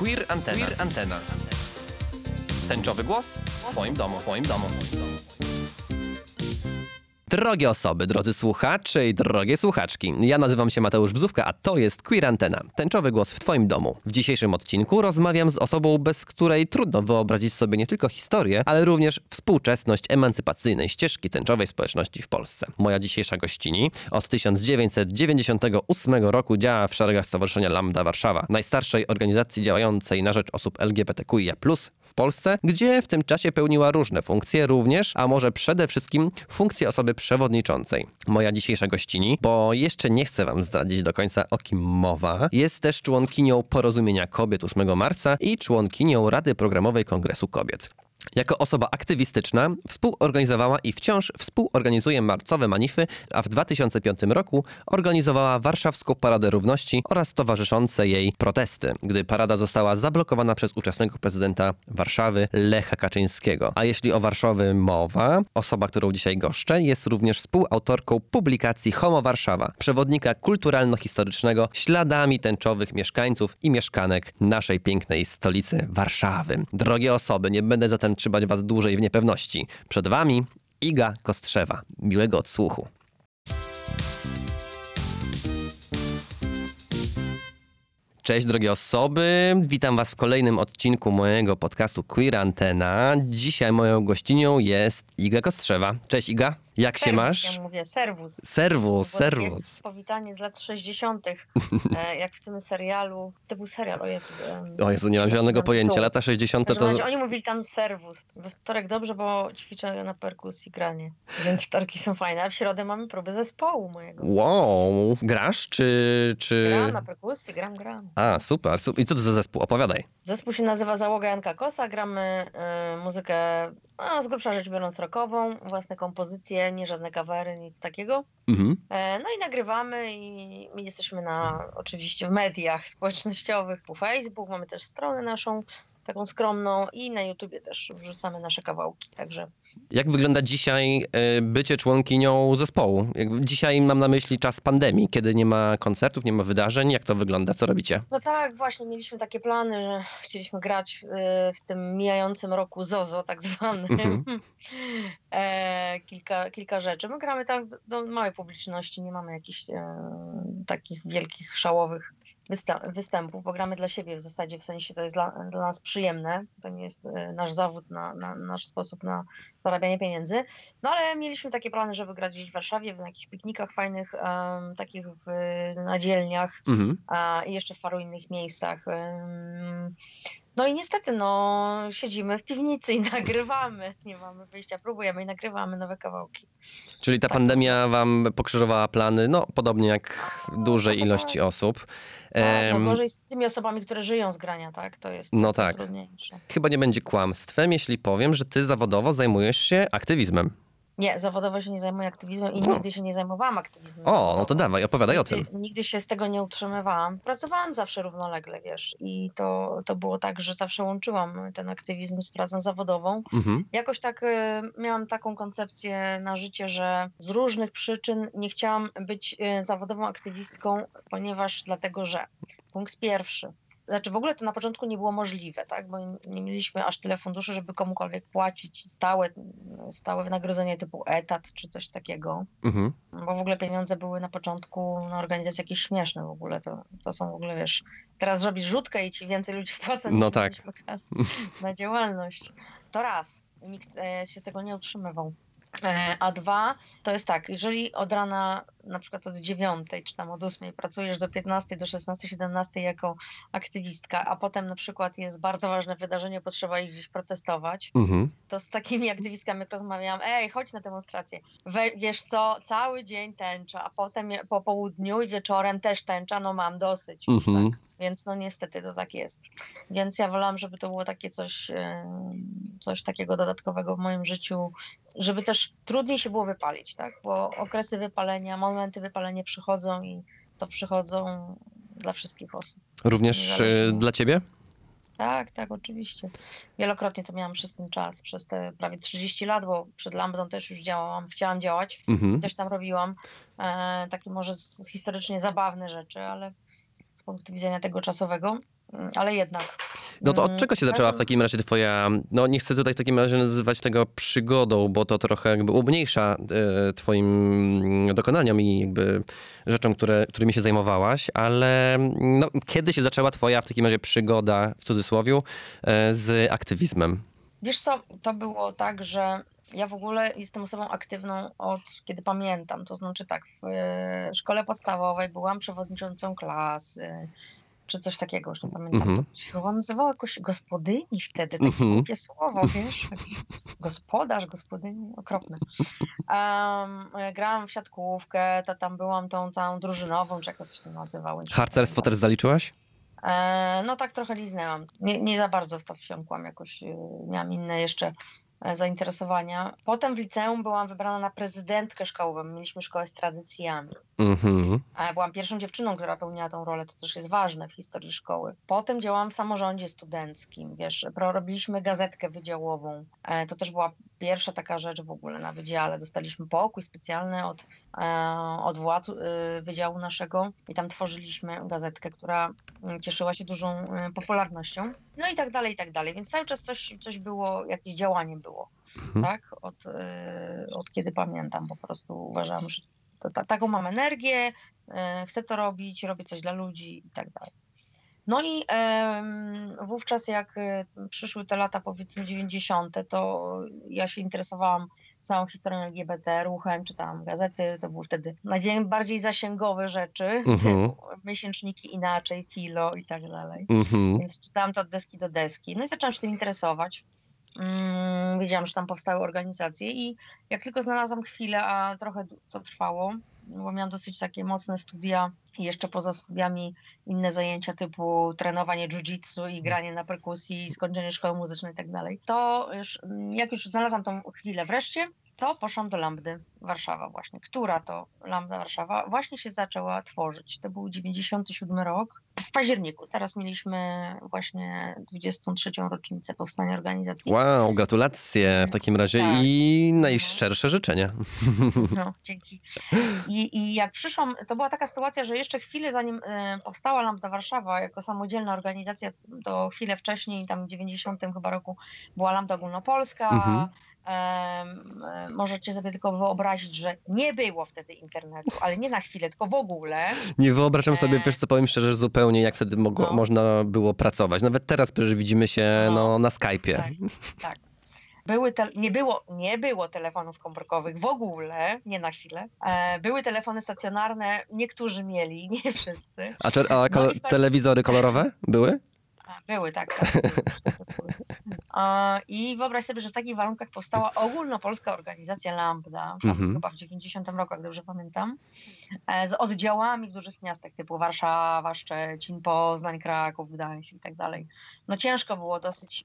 Queer Antena. Queer Antena. Tęczowy głos w Twoim domu, w Twoim domu. Drogie osoby, drodzy słuchacze i drogie słuchaczki. Ja nazywam się Mateusz Bzówka, a to jest Queer Antena. Tęczowy głos w Twoim domu. W dzisiejszym odcinku rozmawiam z osobą, bez której trudno wyobrazić sobie nie tylko historię, ale również współczesność emancypacyjnej ścieżki tęczowej społeczności w Polsce. Moja dzisiejsza gościni od 1998 roku działa w szeregach Stowarzyszenia Lambda Warszawa, najstarszej organizacji działającej na rzecz osób LGBTQIA+, w Polsce, gdzie w tym czasie pełniła różne funkcje, również, a może przede wszystkim funkcję osoby przewodniczącej. Moja dzisiejsza gościni, bo jeszcze nie chcę wam zdradzić do końca o kim mowa, jest też członkinią Porozumienia Kobiet 8 marca i członkinią Rady Programowej Kongresu Kobiet. Jako osoba aktywistyczna współorganizowała i wciąż współorganizuje marcowe manify, a w 2005 roku organizowała Warszawską Paradę Równości oraz towarzyszące jej protesty, gdy parada została zablokowana przez ówczesnego prezydenta Warszawy Lecha Kaczyńskiego. A jeśli o Warszawie mowa, osoba, którą dzisiaj goszczę, jest również współautorką publikacji Homo Warszawa, przewodnika kulturalno-historycznego śladami tęczowych mieszkańców i mieszkanek naszej pięknej stolicy Warszawy. Drogie osoby, nie będę zatem trzymać was dłużej w niepewności. Przed wami Iga Kostrzewa. Miłego odsłuchu. Cześć drogie osoby, witam was w kolejnym odcinku mojego podcastu Queer Antena. Dzisiaj moją gościnią jest Iga Kostrzewa. Cześć Iga, jak się Serwus, masz? Ja mówię serwus. Serwus, serwus. Powitanie z lat 60., e, jak w tym serialu. To był serial, o Jezu. O Jezu, nie mam zielonego pojęcia. Lata 60 W każdym to... razie Oni mówili tam serwus. We wtorek dobrze, bo ćwiczę na perkusji granie. Więc wtorki są fajne. A w środę mamy próbę zespołu mojego. Wow, grasz czy... czy... Gram na perkusji, gram, gram. A, super. I co to za zespół? Opowiadaj. Zespół się nazywa Załoga Janka Kosa. Gramy e, muzykę, no, z grubsza rzecz biorąc, rockową. Własne kompozycje, nie żadne kawery, nic takiego. Mhm. E, No i nagrywamy i my jesteśmy na oczywiście w mediach społecznościowych, po Facebook, mamy też stronę naszą taką skromną i na YouTubie też wrzucamy nasze kawałki, także Jak wygląda dzisiaj y, bycie członkinią zespołu? Dzisiaj mam na myśli czas pandemii, kiedy nie ma koncertów, nie ma wydarzeń. Jak to wygląda? Co robicie? no tak, właśnie mieliśmy takie plany, że chcieliśmy grać y, w tym mijającym roku ZOZO tak zwanym. Mhm. e, kilka, kilka rzeczy. My gramy tak do, do małej publiczności, nie mamy jakichś e, takich wielkich, szałowych występów, bo gramy dla siebie w zasadzie, w sensie to jest dla, dla nas przyjemne, to nie jest e, nasz zawód, na, na, nasz sposób na zarabianie pieniędzy. No ale mieliśmy takie plany, żeby grać gdzieś w Warszawie, na jakichś piknikach fajnych, em, takich w, na dzielniach, Mhm. a i jeszcze w paru innych miejscach. Ym, No i niestety, no, siedzimy w piwnicy i nagrywamy. Nie mamy wyjścia, próbujemy i nagrywamy nowe kawałki. Czyli ta pandemia wam pokrzyżowała plany, no podobnie jak dużej ilości osób. Tak, no gorzej z tymi osobami, które żyją z grania, tak? To jest No tak. trudniejsze. chyba nie będzie kłamstwem, jeśli powiem, że ty zawodowo zajmujesz się aktywizmem. Nie, zawodowo się nie zajmuję aktywizmem i O. nigdy się nie zajmowałam aktywizmem. O, no to zawodowo. dawaj, opowiadaj o tym. Nigdy, nigdy się z tego nie utrzymywałam. Pracowałam zawsze równolegle, wiesz, i to, to było tak, że zawsze łączyłam ten aktywizm z pracą zawodową. Mhm. Jakoś tak e, miałam taką koncepcję na życie, że z różnych przyczyn nie chciałam być e, zawodową aktywistką, ponieważ dlatego, że punkt pierwszy. Znaczy w ogóle to na początku nie było możliwe, tak? Bo nie- mieliśmy aż tyle funduszy, żeby komukolwiek płacić stałe, stałe wynagrodzenie typu etat czy coś takiego. Mhm. Bo w ogóle pieniądze były na początku na organizacje jakieś śmieszne w ogóle. To, to są w ogóle, wiesz, teraz robisz rzutkę i ci więcej ludzi wpłaca No tak. na działalność. To raz. Nikt e, się z tego nie utrzymywał. E, A dwa, to jest tak, jeżeli od rana, na przykład od dziewiątej, czy tam od ósmej pracujesz do 15, do 16, 17 jako aktywistka, a potem na przykład jest bardzo ważne wydarzenie, potrzeba iść gdzieś protestować, Mhm. to z takimi aktywistkami jak rozmawiałam, ej, chodź na demonstrację. We, wiesz co, cały dzień tęcza, a potem po południu i wieczorem też tęcza, no mam dosyć. Mhm. Tak? Więc no niestety to tak jest. Więc ja wolałam, żeby to było takie coś, em, coś takiego dodatkowego w moim życiu, żeby też trudniej się było wypalić, tak? Bo okresy wypalenia, momenty wypalenia przychodzą i to przychodzą dla wszystkich osób. Również Niezależnie. dla ciebie? Tak, tak, oczywiście. Wielokrotnie to miałam przez ten czas, przez te prawie 30 lat, bo przed Lambdą też już działałam, chciałam działać, Mhm. coś tam robiłam. E, takie może historycznie zabawne rzeczy, ale punktu widzenia tego czasowego. Mm, Ale jednak. No to od Mm, czego się zaczęła w takim razie twoja, no nie chcę tutaj w takim razie nazywać tego przygodą, bo to trochę jakby umniejsza e, twoim dokonaniom i jakby rzeczom, które, którymi się zajmowałaś, ale no, kiedy się zaczęła twoja w takim razie przygoda, w cudzysłowie, e, z aktywizmem? Wiesz co, to było tak, że ja w ogóle jestem osobą aktywną od kiedy pamiętam. To znaczy tak, w e, szkole podstawowej byłam przewodniczącą klasy, czy coś takiego, już nie pamiętam. To się chyba nazywało jakoś gospodyni wtedy, takie Mhm. głupie słowo, wiesz? Gospodarz, gospodyni, okropne. Um, grałam w siatkówkę, to tam byłam tą całą drużynową, czy jak to się tam nie Harcerstwo też zaliczyłaś? E, no tak trochę liznęłam. Nie, nie za bardzo w to wsiąkłam, jakoś e, miałam inne jeszcze zainteresowania. Potem w liceum byłam wybrana na prezydentkę szkołową. Mieliśmy szkołę z tradycjami. Mhm. A byłam pierwszą dziewczyną, która pełniła tą rolę, to też jest ważne w historii szkoły. Potem działałam w samorządzie studenckim, wiesz, robiliśmy gazetkę wydziałową. E, To też była pierwsza taka rzecz w ogóle na wydziale. Dostaliśmy pokój specjalny od, e, od władz e, wydziału naszego i tam tworzyliśmy gazetkę, która cieszyła się dużą e, popularnością. No i tak dalej, i tak dalej. Więc cały czas coś, coś było, jakieś działanie było, Mhm. tak? Od, e, od kiedy pamiętam po prostu uważam, że to, ta, taką mam energię, chcę to robić, robię coś dla ludzi i tak dalej. No i wówczas jak e, przyszły te lata powiedzmy 90., to ja się interesowałam całą historią LGBT, ruchem, czytałam gazety, to były wtedy najbardziej zasięgowe rzeczy, Mhm. miesięczniki inaczej, Filo i tak dalej. Mhm. Więc czytałam to od deski do deski. No i zaczęłam się tym interesować. Mm, wiedziałam, że tam powstały organizacje i jak tylko znalazłam chwilę, a trochę to trwało, bo miałam dosyć takie mocne studia i jeszcze poza studiami inne zajęcia typu trenowanie jiu-jitsu i granie na perkusji, skończenie szkoły muzycznej i tak dalej, to już, jak już znalazłam tą chwilę wreszcie, to poszłam do Lambdy Warszawa właśnie. Która to Lambda Warszawa właśnie się zaczęła tworzyć. To był 97 rok. W październiku. Teraz mieliśmy właśnie 23. rocznicę powstania organizacji. Wow, gratulacje w takim razie Tak. i najszczersze życzenia. No, dzięki. I, I jak przyszłam, to była taka sytuacja, że jeszcze chwilę zanim e, powstała Lambda Warszawa jako samodzielna organizacja, to chwilę wcześniej, tam w 90 chyba roku była Lambda Ogólnopolska. Mhm. Możecie sobie tylko wyobrazić, że nie było wtedy internetu, ale nie na chwilę, tylko w ogóle. Nie wyobrażam sobie, E. wiesz co, powiem szczerze, zupełnie jak wtedy mogło, No. można było pracować. Nawet teraz przecież widzimy się no. No. na Skype'ie. Tak, tak. Były te, nie, było, nie było telefonów komórkowych w ogóle, nie na chwilę. E, były telefony stacjonarne, niektórzy mieli, nie wszyscy. A, czer- a kol- No i tak- telewizory kolorowe były? Były, tak. tak były. I wyobraź sobie, że w takich warunkach powstała ogólnopolska organizacja Lambda, Mhm. chyba w 90 roku, jak dobrze pamiętam, e, z oddziałami w dużych miastach typu Warszawa, Szczecin, Poznań, Kraków, Gdańsk i tak dalej. No ciężko było dosyć,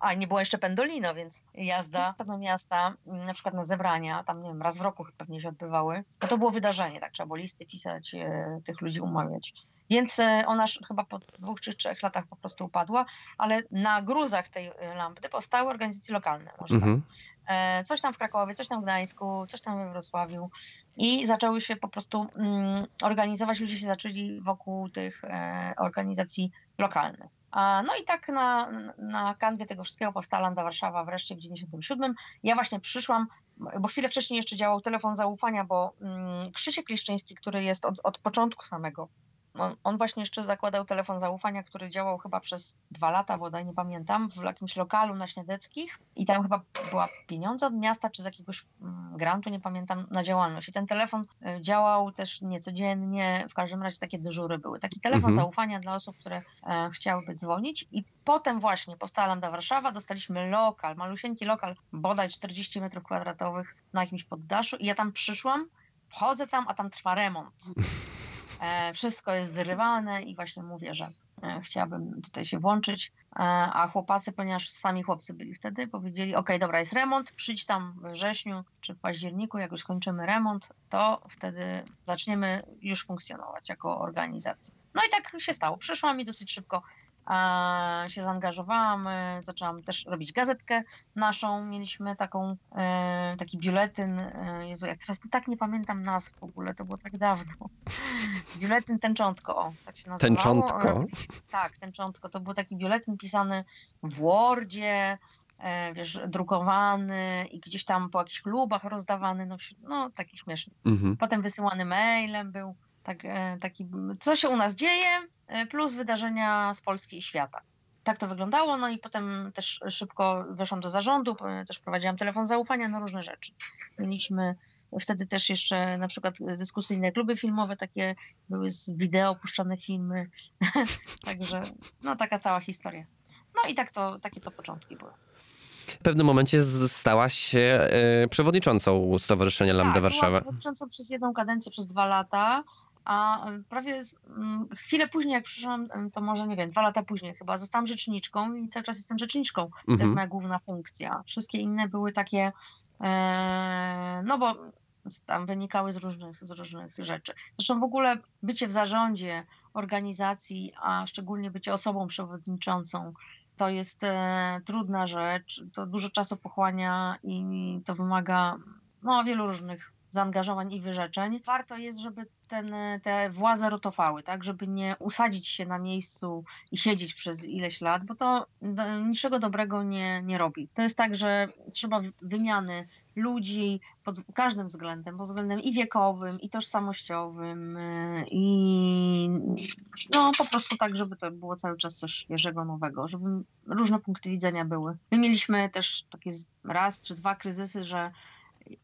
a nie było jeszcze Pendolino, więc jazda do miasta, m, na przykład na zebrania, tam nie wiem, raz w roku pewnie się odbywały, no to było wydarzenie, tak, trzeba było listy pisać, e, tych ludzi umawiać. Więc e, ona chyba po dwóch czy trzech latach po prostu upadła, ale na gruzach tej e, lampy powstały organizacje lokalne. Może. Mhm. E, Coś tam w Krakowie, coś tam w Gdańsku, coś tam we Wrocławiu i zaczęły się po prostu mm, organizować, ludzie się zaczęli wokół tych organizacji lokalnych. No i tak na, na kanwie tego wszystkiego powstała Lambda Warszawa wreszcie w 97. Ja właśnie przyszłam, bo chwilę wcześniej jeszcze działał telefon zaufania, bo mm, Krzysiek Liszczyński, który jest od, od początku samego, on, on właśnie jeszcze zakładał telefon zaufania, który działał chyba przez dwa lata, bodaj nie pamiętam, w jakimś lokalu na Śniadeckich i tam chyba była pieniądze od miasta, czy z jakiegoś mm, grantu, nie pamiętam, na działalność. I ten telefon y, działał też niecodziennie, w każdym razie takie dyżury były. Taki telefon Mhm. zaufania dla osób, które e, chciałyby dzwonić i potem właśnie powstała Lambda Warszawa, dostaliśmy lokal, malusieńki lokal, bodaj 40 metrów kwadratowych na jakimś poddaszu i ja tam przyszłam, wchodzę tam, a tam trwa remont. E, wszystko jest zrywane i właśnie mówię, że e, chciałabym tutaj się włączyć, e, a chłopacy, ponieważ sami chłopcy byli wtedy, powiedzieli, ok, dobra, jest remont, przyjdź tam we wrześniu czy w październiku, jak już skończymy remont, to wtedy zaczniemy już funkcjonować jako organizacja. No i tak się stało. Przyszłam i dosyć szybko się zaangażowałam, e, zaczęłam też robić gazetkę naszą, mieliśmy taką, e, taki biuletyn, e, Jezu, ja teraz tak nie pamiętam nazw w ogóle, to było tak dawno. Biuletyn Tęczątko, o, tak się nazywało. Tęczątko? Tak, Tęczątko, to był taki biuletyn pisany w Wordzie, wiesz, drukowany i gdzieś tam po jakichś klubach rozdawany, no, no taki śmieszny. Mhm. Potem wysyłany mailem był tak, taki, co się u nas dzieje, plus wydarzenia z Polski i świata. Tak to wyglądało, no i potem też szybko weszłam do zarządu, też prowadziłam telefon zaufania, no różne rzeczy. Mieliśmy wtedy też jeszcze na przykład dyskusyjne kluby filmowe, takie były z wideo puszczane filmy, także no taka cała historia. No i tak to, takie to początki były. W pewnym momencie stałaś się e, przewodniczącą Stowarzyszenia Lambda tak, Warszawa. Byłam przewodniczącą przez jedną kadencję, przez dwa lata, a prawie z- m, chwilę później, jak przyszłam, to może nie wiem, dwa lata później chyba, zostałam rzeczniczką i cały czas jestem rzeczniczką. To jest Mhm. moja główna funkcja. Wszystkie inne były takie, e, no bo tam wynikały z różnych, z różnych rzeczy. Zresztą w ogóle bycie w zarządzie organizacji, a szczególnie bycie osobą przewodniczącą, to jest e, trudna rzecz, to dużo czasu pochłania i to wymaga no, wielu różnych zaangażowań i wyrzeczeń. Warto jest, żeby ten, te władze rotowały, tak, żeby nie usadzić się na miejscu i siedzieć przez ileś lat, bo to do, niczego dobrego nie, nie robi. To jest tak, że trzeba wymiany ludzi pod każdym względem, pod względem i wiekowym, i tożsamościowym, y, i no po prostu tak, żeby to było cały czas coś świeżego, nowego, żeby różne punkty widzenia były. My mieliśmy też takie raz czy dwa kryzysy, że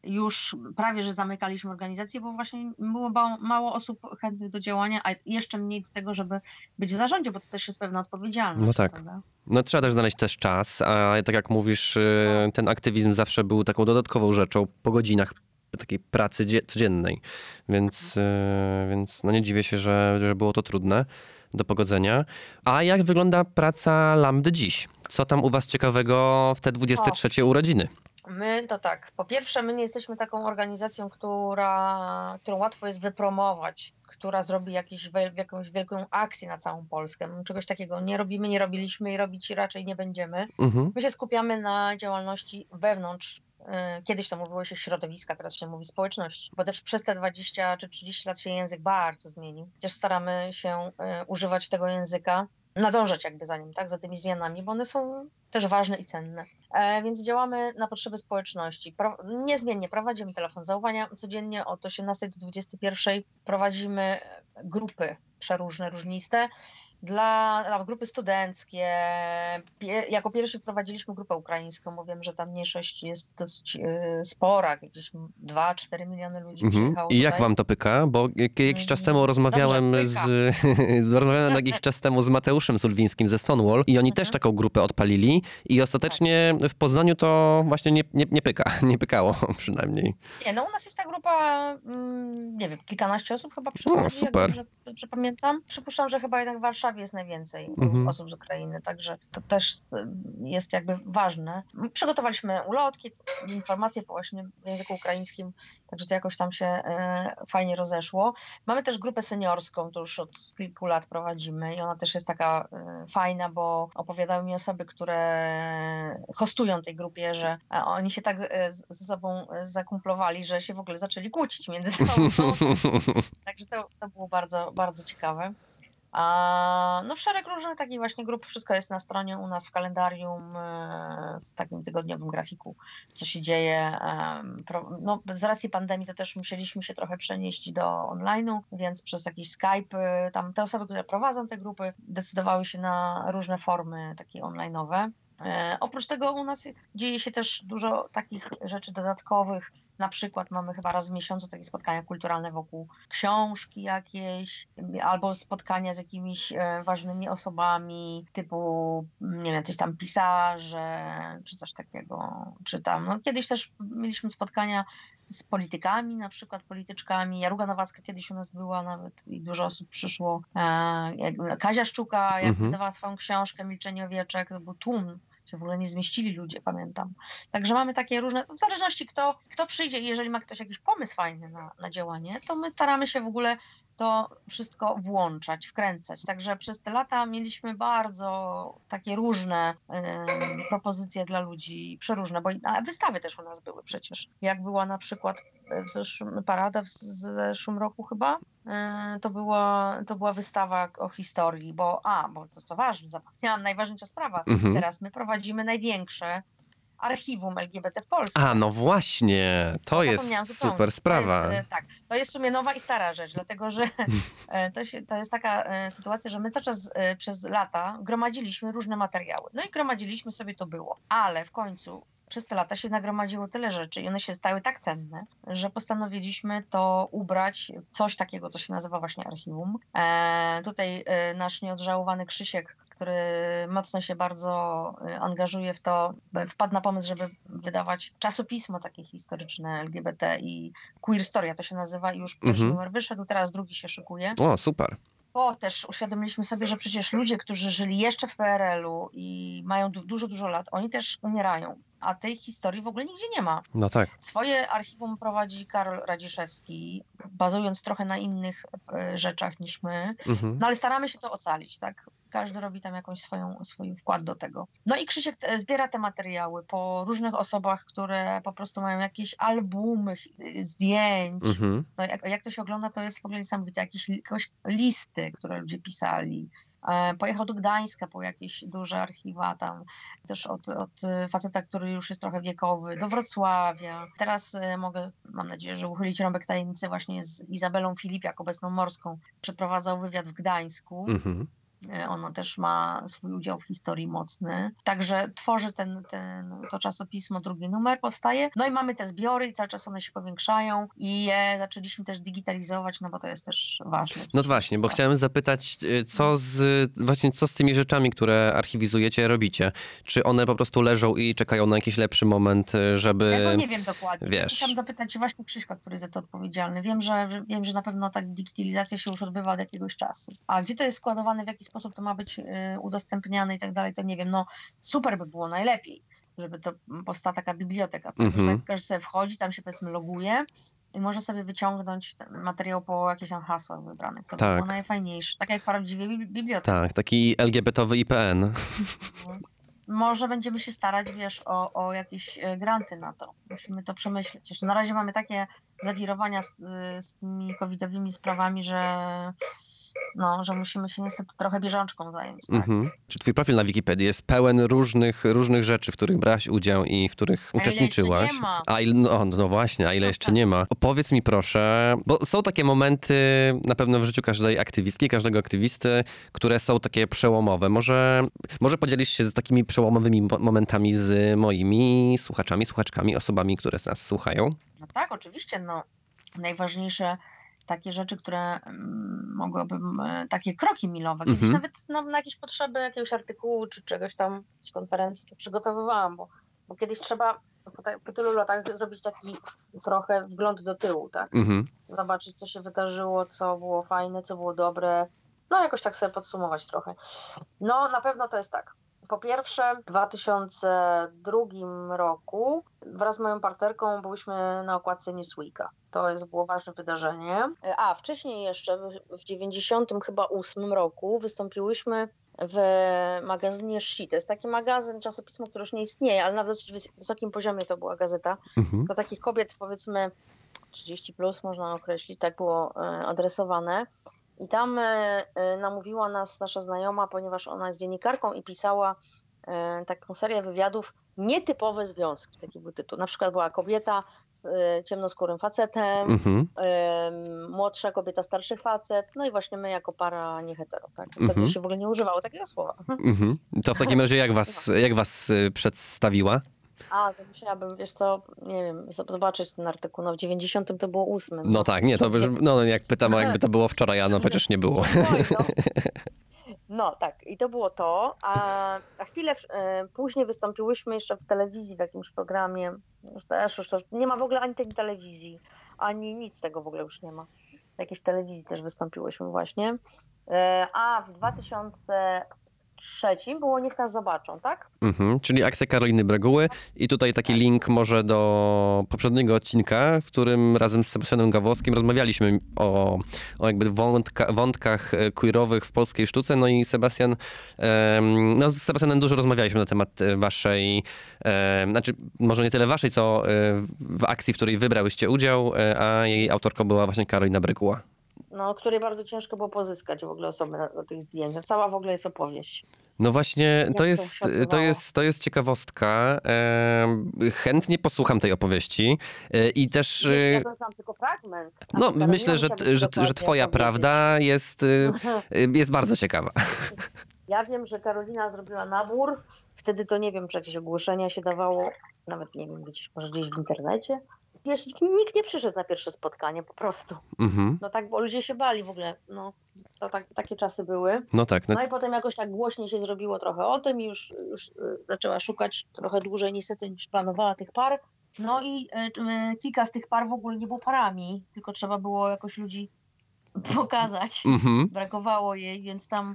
już prawie, że zamykaliśmy organizację, bo właśnie było mało osób chętnych do działania, a jeszcze mniej do tego, żeby być w zarządzie, bo to też jest pewna odpowiedzialność. No tak. prawda? No trzeba też znaleźć też czas, a tak jak mówisz, e, ten aktywizm zawsze był taką dodatkową rzeczą po godzinach takiej pracy dzie- codziennej, więc, e, więc no nie dziwię się, że, że było to trudne do pogodzenia. A jak wygląda praca Lambdy dziś? Co tam u was ciekawego w te 23 urodziny? My to tak. Po pierwsze, my nie jesteśmy taką organizacją, która, którą łatwo jest wypromować, która zrobi jakiś, jakąś wielką akcję na całą Polskę. My czegoś takiego nie robimy, nie robiliśmy i robić raczej nie będziemy. Mhm. My się skupiamy na działalności wewnątrz. e, Kiedyś to mówiło się środowiska, teraz się mówi społeczności, bo też przez te 20 czy 30 lat się język bardzo zmienił. Też staramy się e, używać tego języka, nadążać jakby za nim, tak, za tymi zmianami, bo one są też ważne i cenne. E, więc działamy na potrzeby społeczności. Pro, niezmiennie prowadzimy telefon zaufania. Codziennie od 18 do 21 prowadzimy grupy przeróżne, różniste. Dla, dla grupy studenckie, jako pierwszy wprowadziliśmy grupę ukraińską, bo wiem, że ta mniejszość jest dosyć y, spora, jakieś 2-4 miliony ludzi Mhm. I jak tutaj. wam to pyka? Bo jak- jakiś czas Mm, temu rozmawiałem dobrze, z, rozmawiałem jakiś czas temu z Mateuszem Sulwińskim ze Stonewall i oni też Mhm. taką grupę odpalili i ostatecznie w Poznaniu to właśnie nie, nie, nie pyka, nie pykało przynajmniej. Nie, no u nas jest ta grupa, mm, nie wiem, kilkanaście osób chyba przychodzi, jak super. dobrze, dobrze pamiętam. Przypuszczam, że chyba jednak w Warszawie jest najwięcej Mhm. osób z Ukrainy, także to też mm, jest jakby ważne. Przygotowaliśmy ulotki, informacje właśnie w języku ukraińskim, także to jakoś tam się e, fajnie rozeszło. Mamy też grupę seniorską, to już od kilku lat prowadzimy i ona też jest taka e, fajna, bo opowiadały mi osoby, które hostują tej grupie, że e, oni się tak e, ze sobą e, zakumplowali, że się w ogóle zaczęli kłócić między sobą. Także to, to było bardzo, bardzo ciekawe. No szereg różnych takich właśnie grup, wszystko jest na stronie u nas w kalendarium, e, w takim tygodniowym grafiku, co się dzieje. No, z racji pandemii to też musieliśmy się trochę przenieść do online'u, więc przez jakiś Skype, y, tam te osoby, które prowadzą te grupy, decydowały się na różne formy takie online'owe. E, Oprócz tego u nas dzieje się też dużo takich rzeczy dodatkowych. Na przykład mamy chyba raz w miesiącu takie spotkania kulturalne wokół książki jakieś, albo spotkania z jakimiś e, ważnymi osobami, typu, nie wiem, coś tam pisarze, czy coś takiego, czy tam. No, kiedyś też mieliśmy spotkania z politykami, na przykład polityczkami. Jaruga Nowacka kiedyś u nas była nawet i dużo osób przyszło. E, Kazia Szczuka, jak Mhm. wydawała swoją książkę Milczenie owieczek, to był tłum się w ogóle nie zmieścili ludzie, pamiętam. Także mamy takie różne, w zależności kto, kto przyjdzie i jeżeli ma ktoś jakiś pomysł fajny na, na działanie, to my staramy się w ogóle to wszystko włączać, wkręcać. Także przez te lata mieliśmy bardzo takie różne propozycje dla ludzi, przeróżne, bo i- a wystawy też u nas były przecież. Jak była na przykład w zeszłym, parada w zeszłym roku chyba, e, to była, to była wystawa o historii, bo a, bo to co ważne, zapomniałam, najważniejsza sprawa. Mhm. Teraz my prowadzimy największe archiwum LGBT w Polsce. A, no właśnie, to jest super sprawa. To jest, e, tak, to jest w sumie nowa i stara rzecz, dlatego że e, to, się, to jest taka e, sytuacja, że my cały czas przez lata gromadziliśmy różne materiały. No i gromadziliśmy sobie to było, ale w końcu przez te lata się nagromadziło tyle rzeczy i one się stały tak cenne, że postanowiliśmy to ubrać w coś takiego, co się nazywa właśnie archiwum. E, tutaj e, nasz nieodżałowany Krzysiek, który mocno się bardzo e, angażuje w to, wpadł na pomysł, żeby wydawać czasopismo takie historyczne LGBT i Queer Storia to się nazywa i już pierwszy Mhm. numer wyszedł, teraz drugi się szykuje. O, super. Bo też uświadomiliśmy sobie, że przecież ludzie, którzy żyli jeszcze w PRL-u i mają du- dużo, dużo lat, oni też umierają, a tej historii w ogóle nigdzie nie ma. No tak. Swoje archiwum prowadzi Karol Radziszewski, bazując trochę na innych e, rzeczach niż my, Mhm. no ale staramy się to ocalić, tak? Każdy robi tam jakąś swoją, swój wkład do tego. No i Krzysiek e, zbiera te materiały po różnych osobach, które po prostu mają jakieś albumy e, zdjęć. Mhm. No jak, jak to się ogląda, to jest w ogóle niesamowite. Jakieś, jakieś listy, które ludzie pisali. E, Pojechał do Gdańska po jakieś duże archiwa tam, też od, od faceta, który już jest trochę wiekowy, do Wrocławia. Teraz e, mogę, mam nadzieję, że uchylić rąbek tajemnicy właśnie z Izabelą Filipiak, obecną morską. Przeprowadzał wywiad w Gdańsku. Mhm. E, Ona też ma swój udział w historii mocny. Także tworzy ten, ten, to czasopismo, drugi numer powstaje. No i mamy te zbiory i cały czas one się powiększają i je zaczęliśmy też digitalizować, no bo to jest też ważne. No właśnie, bo chciałem zapytać, y, co z, właśnie co z tymi rzeczami, które archiwizujecie, robicie? Czy one po prostu leżą i czekają na jakiś lepszy moment, y, żeby... Tego nie wiem dokładnie. wiesz. Chciałam dopytać właśnie Krzyśka, który jest za to odpowiedzialny. Wiem że, że, wiem, że na pewno ta digitalizacja się już odbywa od jakiegoś czasu. A gdzie to jest składowane, w jaki sposób to ma być y, udostępniane i tak dalej, to nie wiem. No super by było, najlepiej, żeby to powstała taka biblioteka. Tak? Mhm. Każdy sobie wchodzi, tam się powiedzmy loguje i może sobie wyciągnąć materiał po jakichś tam hasłach wybranych. To by Tak. było najfajniejsze. Tak jak w prawdziwej bibli- bibliotece. Tak, taki LGBT-owy IPN. Może będziemy się starać, wiesz, o, o jakieś e, granty na to. Musimy to przemyśleć. Jeszcze na razie mamy takie zawirowania z, z tymi covidowymi sprawami, że no, że musimy się niestety trochę bieżączką zająć. Tak? Mhm. Czy twój profil na Wikipedii jest pełen różnych, różnych rzeczy, w których brałaś udział i w których uczestniczyłaś? jeszcze nie ma? A ile, no, no właśnie, a ile No jeszcze tak. nie ma? Opowiedz mi proszę, bo są takie momenty na pewno w życiu każdej aktywistki, każdego aktywisty, które są takie przełomowe. Może, może podzielisz się z takimi przełomowymi mo- momentami z moimi słuchaczami, słuchaczkami, osobami, które nas słuchają? No tak, oczywiście. No, najważniejsze takie rzeczy, które mm, mogłabym, e, takie kroki milowe, kiedyś Mhm. nawet na, na jakieś potrzeby jakiegoś artykułu czy czegoś tam, jakiejś konferencji to przygotowywałam, bo, bo kiedyś trzeba po, ta, po tylu latach zrobić taki trochę wgląd do tyłu, tak? Mhm. Zobaczyć, co się wydarzyło, co było fajne, co było dobre. No, jakoś tak sobie podsumować trochę. No, na pewno to jest tak. Po pierwsze, w 2002 roku wraz z moją partnerką byliśmy na okładce Newsweeka. To jest było ważne wydarzenie. A wcześniej jeszcze, w- w 90 chyba 8 roku wystąpiłyśmy w magazynie She. To jest taki magazyn, czasopismo, które już nie istnieje, ale na dosyć wys- wysokim poziomie to była gazeta Mhm. do takich kobiet powiedzmy 30 plus można określić, tak było e, adresowane. I tam e, e, namówiła nas nasza znajoma, ponieważ ona jest dziennikarką i pisała e, taką serię wywiadów Nietypowe związki, taki był tytuł. Na przykład była kobieta z ciemnoskórym facetem, Mhm. młodsza kobieta, starszy facet, no i właśnie my jako para niehetero, tak? Wtedy Mhm. się w ogóle nie używało takiego słowa. Mhm. To w takim razie jak was, jak was przedstawiła? A, to musiałabym, wiesz co, nie wiem, z- zobaczyć ten artykuł, no w 90 to było 8. No tak, nie, to by, no jak pytam, a jakby to było wczoraj, a no przecież nie było. Oj, no. No tak, i to było to. A, a chwilę e, później wystąpiłyśmy jeszcze w telewizji w jakimś programie. Już też, już też nie ma w ogóle ani tej telewizji, ani nic tego w ogóle już nie ma. W jakiejś telewizji też wystąpiłyśmy właśnie. E, a w 2004 trzecim było Niech nas zobaczą, tak? Mhm, czyli akcja Karoliny Breguły i tutaj taki link może do poprzedniego odcinka, w którym razem z Sebastianem Gawłowskim rozmawialiśmy o, o jakby wątka, wątkach e, queerowych w polskiej sztuce, no i Sebastian, no z Sebastianem dużo rozmawialiśmy na temat e, waszej, em, znaczy może nie tyle waszej, co e, w akcji, w której wybrałyście udział, e, a jej autorką była właśnie Karolina Breguła. No, której bardzo ciężko było pozyskać w ogóle osoby do tych zdjęć. Cała w ogóle jest opowieść. No właśnie, to jest, to jest, to jest ciekawostka. Em, chętnie posłucham tej opowieści e, i też... E, znam tylko fragment. No, myślę, że, że, że twoja prawda jest, y, y, jest bardzo ciekawa. Ja wiem, że Karolina zrobiła nabór. Wtedy to nie wiem, czy jakieś ogłoszenia się dawało, nawet nie wiem, gdzieś, może gdzieś w internecie. Wiesz, nikt, nie przyszedł na pierwsze spotkanie, po prostu. Mhm. No tak, bo ludzie się bali w ogóle. No, to tak, takie czasy były. No tak, no, No i potem jakoś tak głośniej się zrobiło trochę o tym i już, już y, zaczęła szukać trochę dłużej niestety niż planowała tych par. No i y, y, kilka z tych par w ogóle nie było parami, tylko trzeba było jakoś ludzi pokazać. mhm. Brakowało jej, więc tam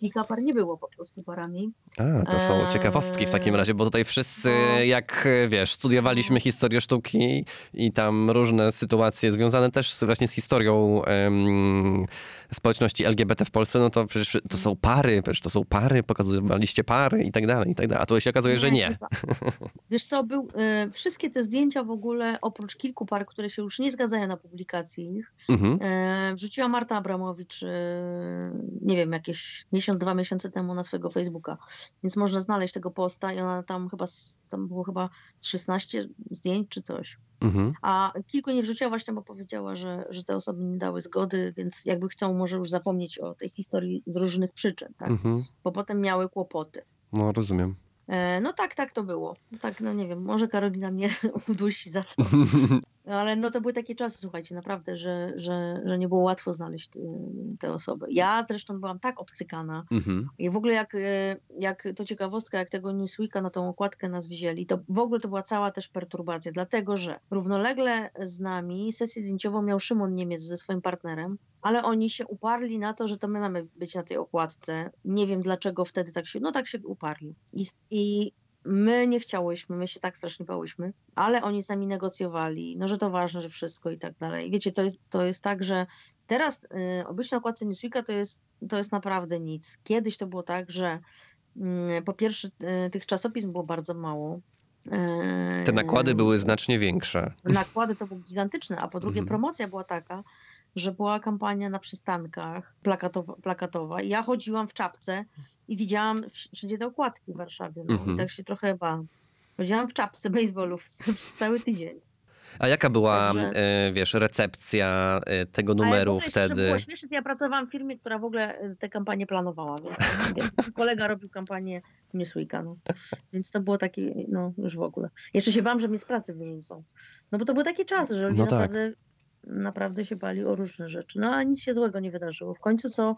kilka par nie było po prostu parami. A, to są Eee, ciekawostki w takim razie, bo tutaj wszyscy, no. jak wiesz, studiowaliśmy historię sztuki i tam różne sytuacje związane też właśnie z historią społeczności LGBT w Polsce, no to przecież to są pary, przecież to są pary, pokazywaliście pary i tak dalej, i tak dalej. A tu się okazuje, że nie. Wiesz co, był, y, wszystkie te zdjęcia w ogóle, oprócz kilku par, które się już nie zgadzają na publikację ich, Mhm. E, wrzuciła Marta Abramowicz, e, nie wiem, jakieś miesiąc, dwa miesiące temu na swojego Facebooka. Więc można znaleźć tego posta i ona tam chyba, tam było chyba z 16 zdjęć czy coś. Mhm. A kilku nie wrzuciła właśnie, bo powiedziała, że, że te osoby nie dały zgody, więc jakby chcą może już zapomnieć o tej historii z różnych przyczyn, tak? Mhm. Bo potem miały kłopoty. No rozumiem. E, no tak, tak to było. Tak, no nie wiem, może Karolina mnie udusi za to. No, Ale no to były takie czasy, słuchajcie, naprawdę, że, że, że nie było łatwo znaleźć y, te osoby. Ja zresztą byłam tak obcykana Mhm. i w ogóle jak, y, jak to ciekawostka, jak tego Newsweeka na tą okładkę nas wzięli, to w ogóle to była cała też perturbacja, dlatego że równolegle z nami sesję zdjęciową miał Szymon Niemiec ze swoim partnerem, ale oni się uparli na to, że to my mamy być na tej okładce. Nie wiem dlaczego wtedy tak się, no tak się uparli. I, i my nie chciałyśmy, my się tak strasznie bałyśmy, ale oni z nami negocjowali, no że to ważne, że wszystko i tak dalej. Wiecie, to jest, to jest tak, że teraz y, być na okładce Newsweeka to jest, to jest naprawdę nic. Kiedyś to było tak, że mm, po pierwsze y, tych czasopism było bardzo mało. Y, Te nakłady były znacznie większe. nakłady to były gigantyczne, a po drugie Mhm. promocja była taka, że była kampania na przystankach plakatowa, plakatowa i ja chodziłam w czapce i widziałam wsz- wszędzie te okładki w Warszawie, no Mhm. tak się trochę bałam. Chodziłam w czapce baseballówce przez cały tydzień. A jaka była, Także- e, wiesz, recepcja e, tego ja numeru jeszcze wtedy? Było śmieszne, ja pracowałam w firmie, która w ogóle y, tę kampanię planowała, kolega robił kampanię Newsweeka, no. więc to było takie, no już w ogóle. Jeszcze się bałam, że mnie z pracy wyrzucą. No bo to były takie czasy, że ludzie No tak. naprawdę, naprawdę się bali o różne rzeczy. No a nic się złego nie wydarzyło. W końcu co,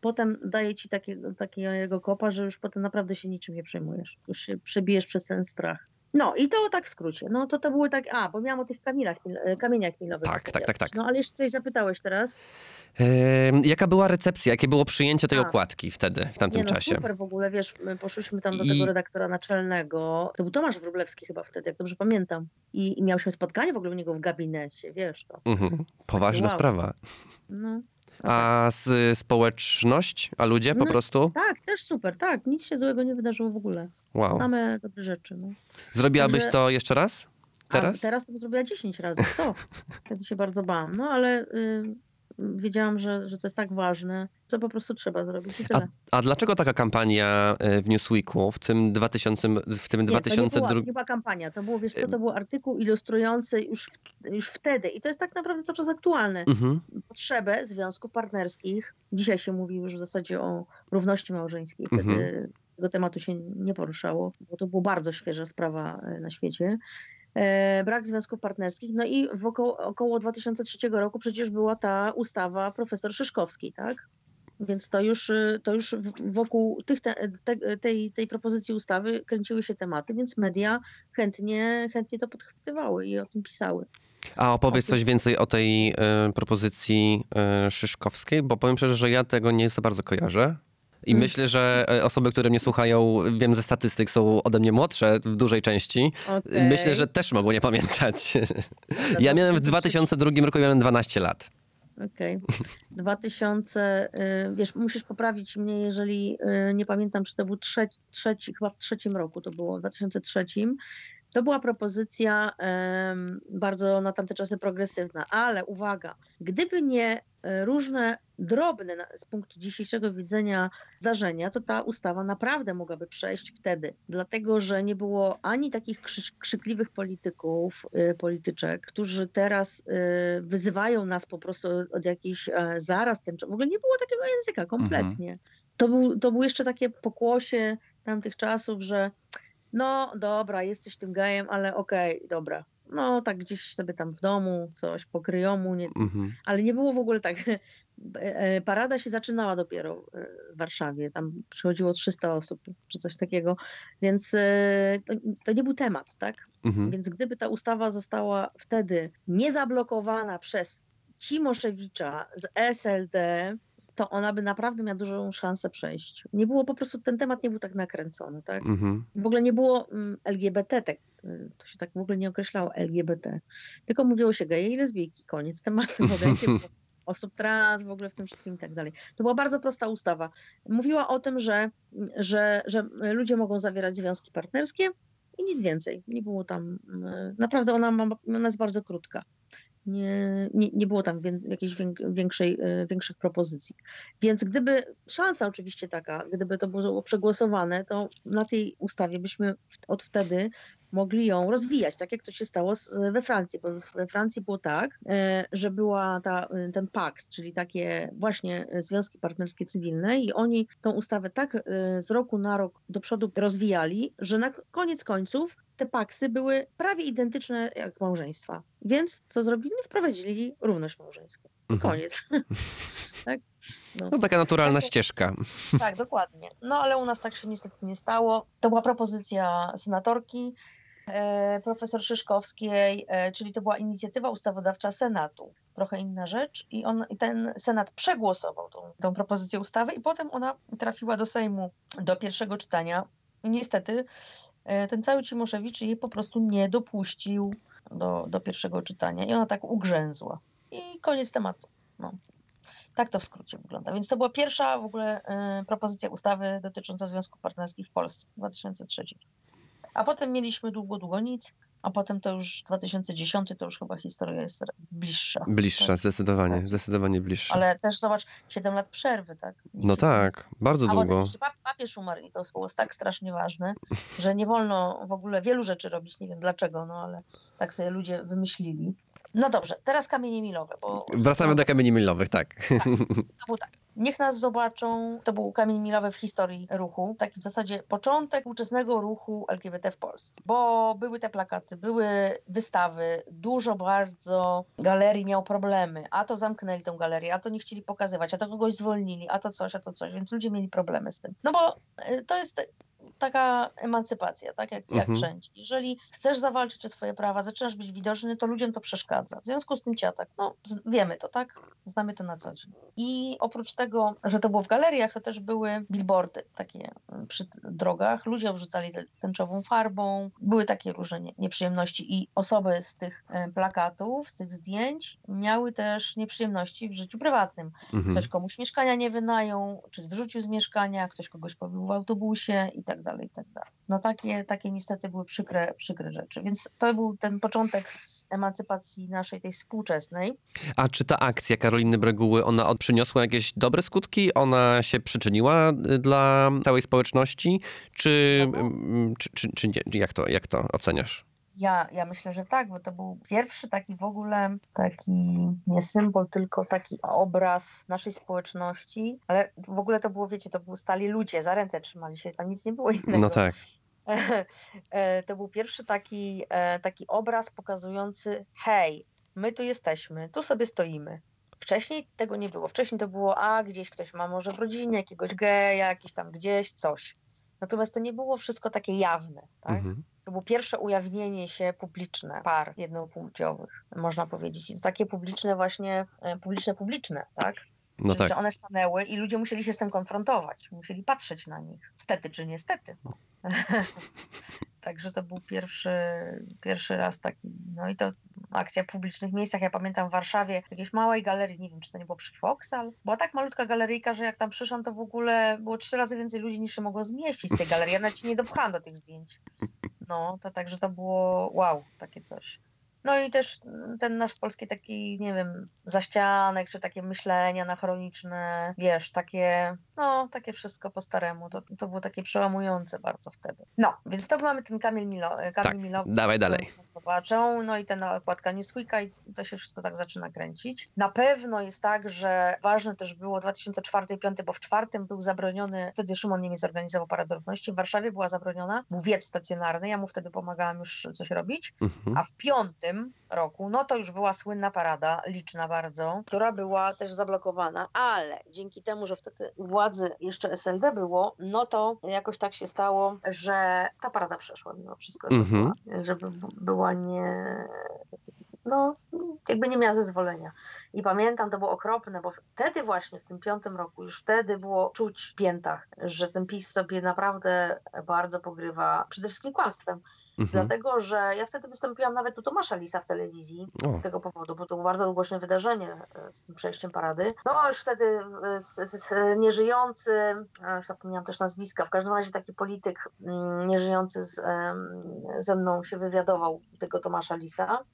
potem daje ci takiego, takiego kopa, że już potem naprawdę się niczym nie przejmujesz. Już się przebijesz przez ten strach. No i to tak w skrócie. No to to były tak, a, bo miałam o tych kamilach, kamieniach milowych. Tak, tak, tak, tak. No ale jeszcze coś zapytałeś teraz. Jaka była recepcja, jakie było przyjęcie tej A. okładki wtedy, w tamtym Nie no, czasie? super w ogóle, wiesz, my poszliśmy tam do I- tego redaktora naczelnego, to był Tomasz Wróblewski chyba wtedy, jak dobrze pamiętam. I, I miałyśmy spotkanie w ogóle u niego w gabinecie, wiesz to. Mhm. Poważna wow. sprawa. No. A z, społeczność, a ludzie po No, prostu? Tak, też super, tak, nic się złego nie wydarzyło w ogóle. Wow. Same dobre rzeczy, no. Zrobiłabyś Także- to jeszcze raz? Teraz? A teraz to bym zrobiła 10 razy, 100. Wtedy się bardzo bałam, no ale y, wiedziałam, że, że to jest tak ważne, co po prostu trzeba zrobić i tyle. A dlaczego taka kampania e, w Newsweeku w tym 2000, w tym Nie, to nie 2002... była, nie była kampania, to było, wiesz co, to był artykuł ilustrujący już, w, już wtedy i to jest tak naprawdę cały czas aktualne. Mhm. Potrzebę związków partnerskich, dzisiaj się mówi już w zasadzie o równości małżeńskiej, wtedy Mhm. tego tematu się nie poruszało, bo to była bardzo świeża sprawa e, na świecie. E, brak związków partnerskich, no i w około, około 2003 roku przecież była ta ustawa profesor Szyszkowskiej, tak? Więc to już, y, to już wokół tych te, te, tej, tej propozycji ustawy kręciły się tematy, więc media chętnie, chętnie to podchwytywały i o tym pisały. A opowiedz coś więcej o tej e, propozycji e, Szyszkowskiej, bo powiem szczerze, że ja tego nie za bardzo kojarzę. I myślę, że e, osoby, które mnie słuchają, wiem ze statystyk, są ode mnie młodsze w dużej części. Okej. Myślę, że też mogą nie pamiętać. Dobra, Ja miałem w 2003. 2002 roku miałem 12 lat. Okej. 2000, y, wiesz, musisz poprawić mnie, jeżeli y, nie pamiętam, czy to był trzeci, trzeci, chyba w trzecim roku to było, w 2003. To była propozycja em, bardzo na tamte czasy progresywna, ale uwaga, gdyby nie e, różne drobne z punktu dzisiejszego widzenia zdarzenia, to ta ustawa naprawdę mogłaby przejść wtedy, dlatego że nie było ani takich krzykliwych polityków, y, polityczek, którzy teraz y, wyzywają nas po prostu od, od jakichś e, zaraz tęczowych. W ogóle nie było takiego języka kompletnie. To, był, to było jeszcze takie pokłosie tamtych czasów, że no dobra, jesteś tym gejem, ale okej, dobra. No tak gdzieś sobie tam w domu coś pokryjomu, nie, Mhm. ale nie było w ogóle tak. e, Parada się zaczynała dopiero e, w Warszawie. Tam przychodziło 300 osób czy coś takiego, więc e, to, to nie był temat, tak? Mhm. Więc gdyby ta ustawa została wtedy nie zablokowana przez Cimoszewicza z SLD, to ona by naprawdę miała dużą szansę przejść. Nie było po prostu, ten temat nie był tak nakręcony, tak? Mhm. W ogóle nie było mm, LGBT, tak, y, to się tak w ogóle nie określało LGBT, tylko mówiło się geje i lesbijki, koniec tematu. Osób trans, w ogóle w tym wszystkim i tak dalej. To była bardzo prosta ustawa. Mówiła o tym, że, że, że ludzie mogą zawierać związki partnerskie i nic więcej. Nie było tam, y, naprawdę ona, ma, ona jest bardzo krótka. Nie, nie, nie było tam jakiejś wię- większej, y, większych propozycji. Więc gdyby, szansa oczywiście taka, gdyby to było przegłosowane, to na tej ustawie byśmy od wtedy mogli ją rozwijać, tak jak to się stało we Francji, bo we Francji było tak, e, że była ta, ten PAX, czyli takie właśnie e, związki partnerskie cywilne i oni tą ustawę tak e, z roku na rok do przodu rozwijali, że na koniec końców te paksy były prawie identyczne jak małżeństwa. Więc co zrobili? Wprowadzili równość małżeńską. Mhm. Koniec. tak? No. No taka naturalna Takie- ścieżka. Tak, dokładnie. No ale u nas tak się niestety nie stało. To była propozycja senatorki e, profesor Szyszkowskiej, e, czyli to była inicjatywa ustawodawcza Senatu. Trochę inna rzecz i, on, ten Senat przegłosował tą, tą propozycję ustawy i potem ona trafiła do Sejmu do pierwszego czytania. I niestety e, ten cały Cimoszewicz jej po prostu nie dopuścił do, do pierwszego czytania i ona tak ugrzęzła. I koniec tematu. No. Tak to w skrócie wygląda. Więc to była pierwsza w ogóle y, propozycja ustawy dotycząca związków partnerskich w Polsce w 2003. A potem mieliśmy długo, długo nic, a potem to już 2010 to już chyba historia jest bliższa. Bliższa, zdecydowanie, Tak. zdecydowanie bliższa. Ale też zobacz, 7 lat przerwy, tak? No tak, bardzo A długo. pap- papież umarł i to było tak strasznie ważne, że nie wolno w ogóle wielu rzeczy robić, nie wiem dlaczego, no ale tak sobie ludzie wymyślili. No dobrze, teraz kamienie milowe, bo Wracamy do kamieni milowych, tak. To był tak. Niech nas zobaczą. To był kamień milowy w historii ruchu. Taki w zasadzie początek współczesnego ruchu LGBT w Polsce. Bo były te plakaty, były wystawy, dużo bardzo galerii miał problemy. A to zamknęli tą galerię, a to nie chcieli pokazywać, a to kogoś zwolnili, a to coś, a to coś. Więc ludzie mieli problemy z tym. No bo y, to jest taka emancypacja, tak jak, jak Mhm. wszędzie. Jeżeli chcesz zawalczyć o swoje prawa, zaczynasz być widoczny, to ludziom to przeszkadza. W związku z tym ciatak, no wiemy to, tak? Znamy to na co dzień. I oprócz tego, że to było w galeriach, to też były billboardy takie y, przy drogach. Ludzie obrzucali tęczową farbą. Były takie różne nie- nieprzyjemności i osoby z tych y, plakatów, z tych zdjęć miały też nieprzyjemności w życiu prywatnym. Mhm. Ktoś komuś mieszkania nie wynajął, czy wyrzucił z mieszkania, ktoś kogoś pobił w autobusie i tak dalej, i tak dalej. No takie, takie niestety były przykre, przykre rzeczy. Więc to był ten początek emancypacji naszej, tej współczesnej. A czy ta akcja Karoliny Breguły, ona przyniosła jakieś dobre skutki? Ona się przyczyniła y, dla całej społeczności? Czy, No. mm, czy, czy, czy nie? Jak to, jak to oceniasz? Ja, ja myślę, że tak, bo to był pierwszy taki w ogóle, taki nie symbol, tylko taki obraz naszej społeczności, ale w ogóle to było, wiecie, to były stali ludzie, za ręce trzymali się, tam nic nie było innego. No tak. E, to był pierwszy taki, e, taki obraz pokazujący, hej, my tu jesteśmy, tu sobie stoimy. Wcześniej tego nie było. Wcześniej to było, a gdzieś ktoś ma może w rodzinie jakiegoś geja, jakiś tam gdzieś coś. Natomiast to nie było wszystko takie jawne. Tak? Mhm. To było pierwsze ujawnienie się publiczne par jednopłciowych, można powiedzieć. I to takie publiczne właśnie, e, publiczne, publiczne, tak? No tak. że one stanęły i ludzie musieli się z tym konfrontować, musieli patrzeć na nich, stety czy niestety. Także to był pierwszy, pierwszy raz taki, no i to akcja w publicznych miejscach. Ja pamiętam w Warszawie, jakiejś małej galerii, nie wiem, czy to nie było przy Foksal. Była tak malutka galeryjka, że jak tam przyszłam, to w ogóle było trzy razy więcej ludzi niż się mogło zmieścić w tej galerii. Ja nawet się nie dopchałam do tych zdjęć. No, to także to było wow, takie coś. No i też ten nasz polski taki, nie wiem, zaścianek, czy takie myślenia anachroniczne, wiesz, takie, no, takie wszystko po staremu. To, to było takie przełamujące bardzo wtedy. No, więc to mamy ten Kamil, Milo, Kamil Tak, Milowy. dawaj dalej. Zobaczą, no i ten okładka Newsweeka i to się wszystko tak zaczyna kręcić. Na pewno jest tak, że ważne też było 2004-2005, bo w czwartym był zabroniony, wtedy Szymon Niemiec organizował Paradę Równości, w Warszawie była zabroniona, był wiec stacjonarny, ja mu wtedy pomagałam już coś robić, Mhm. a w piątym roku, no to już była słynna parada, liczna bardzo, która była też zablokowana, ale dzięki temu, że wtedy władzy jeszcze SLD było, no to jakoś tak się stało, że ta parada przeszła mimo wszystko, żeby, Mhm. była, żeby była nie... No, jakby nie miała zezwolenia. I pamiętam, to było okropne, bo wtedy właśnie, w tym piątym roku, już wtedy było czuć w piętach, że ten PiS sobie naprawdę bardzo pogrywa przede wszystkim kłamstwem. Mhm. Dlatego, że ja wtedy wystąpiłam nawet u Tomasza Lisa w telewizji O. z tego powodu, bo to było bardzo głośne wydarzenie e, z tym przejściem parady. No już wtedy e, z, z, z, nieżyjący, już zapomniałam też nazwiska, w każdym razie taki polityk mm, nieżyjący z, ze mną się wywiadował tego Tomasza Lisa.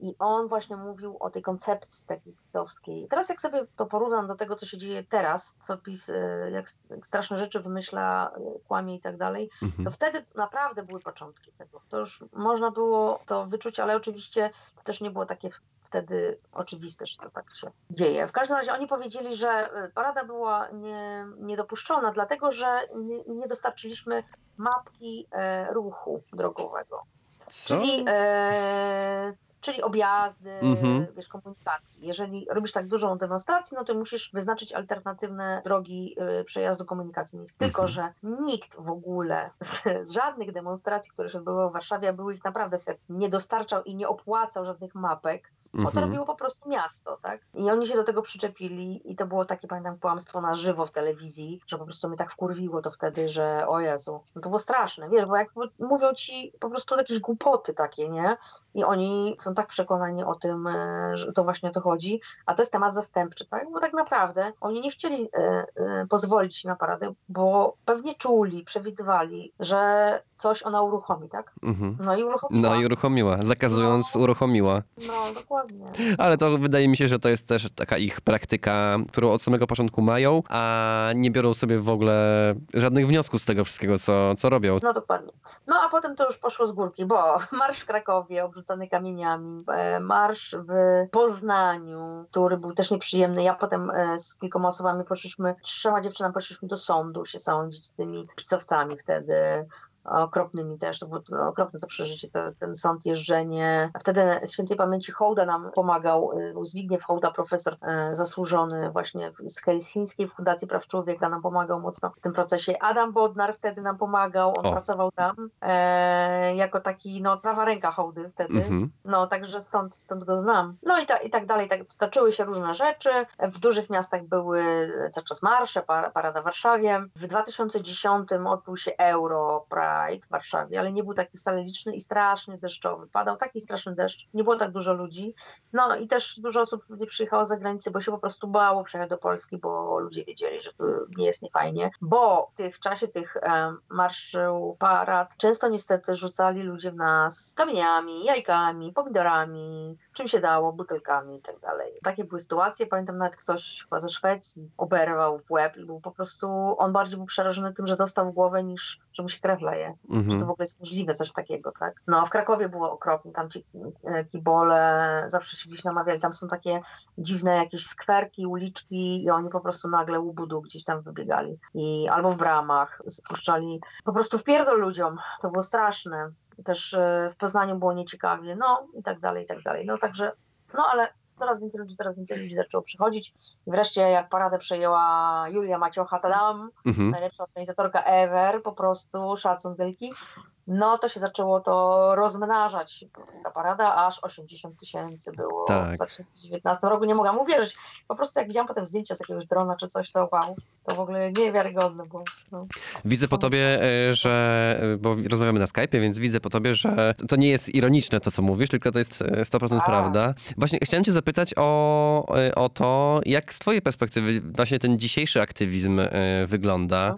I on właśnie mówił o tej koncepcji takiej pisowskiej. Teraz jak sobie to porównam do tego, co się dzieje teraz, co PiS, e, jak, straszne rzeczy wymyśla, e, kłamie i tak dalej, to Mhm. wtedy naprawdę były początki tego. To już można było to wyczuć, ale oczywiście to też nie było takie wtedy oczywiste, że to tak się dzieje. W każdym razie oni powiedzieli, że y, parada była nie, niedopuszczona, dlatego że nie, nie dostarczyliśmy mapki e, ruchu drogowego. Co? Czyli, e, czyli objazdy, Mhm. wiesz, komunikacji. Jeżeli robisz tak dużą demonstrację, no to musisz wyznaczyć alternatywne drogi e, przejazdu komunikacji miejskiej. Tylko, Mhm. że nikt w ogóle z, z żadnych demonstracji, które się odbyły w Warszawie, a były ich naprawdę setki, nie dostarczał i nie opłacał żadnych mapek, bo to Mhm. robiło po prostu miasto, tak? I oni się do tego przyczepili i to było takie, pamiętam, kłamstwo na żywo w telewizji, że po prostu mnie tak wkurwiło to wtedy, że o Jezu, no to było straszne, wiesz, bo jak mówią ci po prostu jakieś głupoty takie, nie? I oni są tak przekonani o tym, e, że to właśnie o to chodzi, a to jest temat zastępczy, tak? Bo tak naprawdę oni nie chcieli e, e, pozwolić na paradę, bo pewnie czuli, przewidywali, że coś ona uruchomi, tak? Mhm. No i uruchomiła. No i uruchomiła, zakazując uruchomiła. No, dokładnie. Ale to wydaje mi się, że to jest też taka ich praktyka, którą od samego początku mają, a nie biorą sobie w ogóle żadnych wniosków z tego wszystkiego, co, co robią. No dokładnie. No a potem to już poszło z górki, bo marsz w Krakowie obrzucany kamieniami, e, marsz w Poznaniu, który był też nieprzyjemny. Ja potem e, z kilkoma osobami poszliśmy, trzema dziewczynami poszliśmy do sądu się sądzić z tymi pisowcami wtedy. Okropnymi też, to było to okropne to przeżycie, to, ten sąd, jeżdżenie. Wtedy świętej pamięci Hołda nam pomagał, y, był Zbigniew Hołda, profesor e, zasłużony właśnie w- z Helsińskiej Fundacji Praw Człowieka, nam pomagał mocno w tym procesie. Adam Bodnar wtedy nam pomagał, on O. pracował tam e, jako taki no, prawa ręka Hołdy wtedy. Mhm. No, także stąd, stąd go znam. No i, ta, i tak dalej, tak toczyły się różne rzeczy. W dużych miastach były cały czas marsze, par, parada w Warszawie. W 2010 odbył się Euro W Warszawie, ale nie był taki wcale liczny i strasznie deszczowy. Padał taki straszny deszcz, nie było tak dużo ludzi. No i też dużo osób nie przyjechało z zagranicy, bo się po prostu bało przyjechać do Polski, bo ludzie wiedzieli, że tu nie jest niefajnie. Bo w, tych, czasie tych em, marszów, parad, często niestety rzucali ludzie w nas kamieniami, jajkami, pomidorami, czym się dało, butelkami i tak dalej. Takie były sytuacje. Pamiętam nawet ktoś chyba ze Szwecji oberwał w łeb i był po prostu, on bardziej był przerażony tym, że dostał w głowę niż, że mu się krew leje że to Mhm. w ogóle jest możliwe coś takiego, tak? No, w Krakowie było okropnie, tam ci e, kibole zawsze się gdzieś namawiali, tam są takie dziwne jakieś skwerki, uliczki i oni po prostu nagle łubudu gdzieś tam wybiegali i albo w bramach spuszczali po prostu w pierdol ludziom, to było straszne. Też e, w Poznaniu było nieciekawie, no i tak dalej, i tak dalej. No także, no ale coraz więcej ludzi, coraz więcej ludzi zaczęło przychodzić i wreszcie jak paradę przejęła Julia Maciocha, tadam, Mhm. najlepsza organizatorka ever, po prostu szacun wielki. No to się zaczęło to rozmnażać. Ta parada aż 80 tysięcy było Tak. w 2019 roku. Nie mogłam uwierzyć. Po prostu jak widziałam potem zdjęcia z jakiegoś drona czy coś, to wow, to w ogóle niewiarygodne było. No. Widzę po tobie, e, że, e, bo rozmawiamy na Skype'ie, więc widzę po tobie, że to nie jest ironiczne to, co mówisz, tylko to jest e, 100% Tak. prawda. Właśnie chciałem cię zapytać o, e, o to, jak z twojej perspektywy właśnie ten dzisiejszy aktywizm e, wygląda, Em,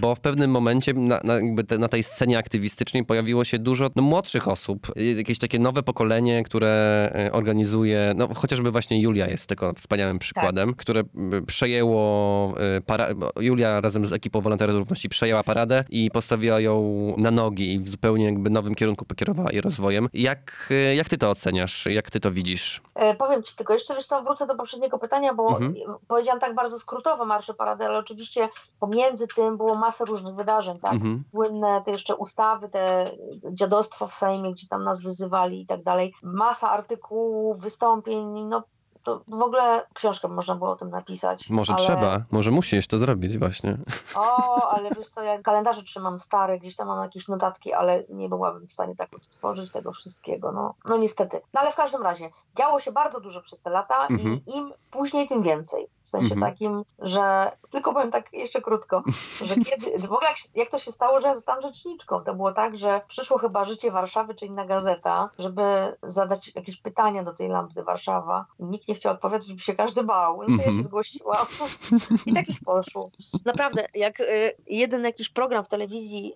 bo w pewnym momencie na, na, te, na tej scenie aktywistycznej pojawiło się dużo no, młodszych osób, e, jakieś takie nowe pokolenie, które e, organizuje, no chociażby właśnie Julia jest tego wspaniałym przykładem, które m, przejęło e, para, Julia razem z ekipą Wolontariatu Równości przejęła paradę i postawiła ją na nogi i w zupełnie jakby nowym kierunku pokierowała jej rozwojem. Jak, e, jak ty to oceniasz? Jak ty to widzisz? E, powiem ci tylko jeszcze, wiesz co, wrócę do poprzedniego pytania, bo Mhm. powiedziałam tak bardzo skrótowo marsze parady, ale oczywiście pomiędzy tym było masę różnych wydarzeń, tak? Mhm. słynne te jeszcze ustawy, te dziadostwo w Sejmie, gdzie tam nas wyzywali i tak dalej. Masa artykułów, wystąpień, no to w ogóle książkę można było o tym napisać. Może ale... trzeba, może musisz to zrobić właśnie. O, ale wiesz co, ja kalendarze trzymam stare, gdzieś tam mam jakieś notatki, ale nie byłabym w stanie tak odtworzyć tego wszystkiego, no, no niestety. No ale w każdym razie, działo się bardzo dużo przez te lata Mhm. i im później, tym więcej. W sensie Mhm. takim, że, tylko powiem tak jeszcze krótko, że kiedy, w ogóle jak, jak to się stało, że ja zostałam rzeczniczką, to było tak, że przyszło chyba Życie Warszawy, czy inna gazeta, żeby zadać jakieś pytania do tej lampy Warszawa. Nikt nie chciał odpowiadać, by się każdy bał. No to ja Mhm. się zgłosiłam i tak już poszło. Naprawdę, jak y, jeden jakiś program w telewizji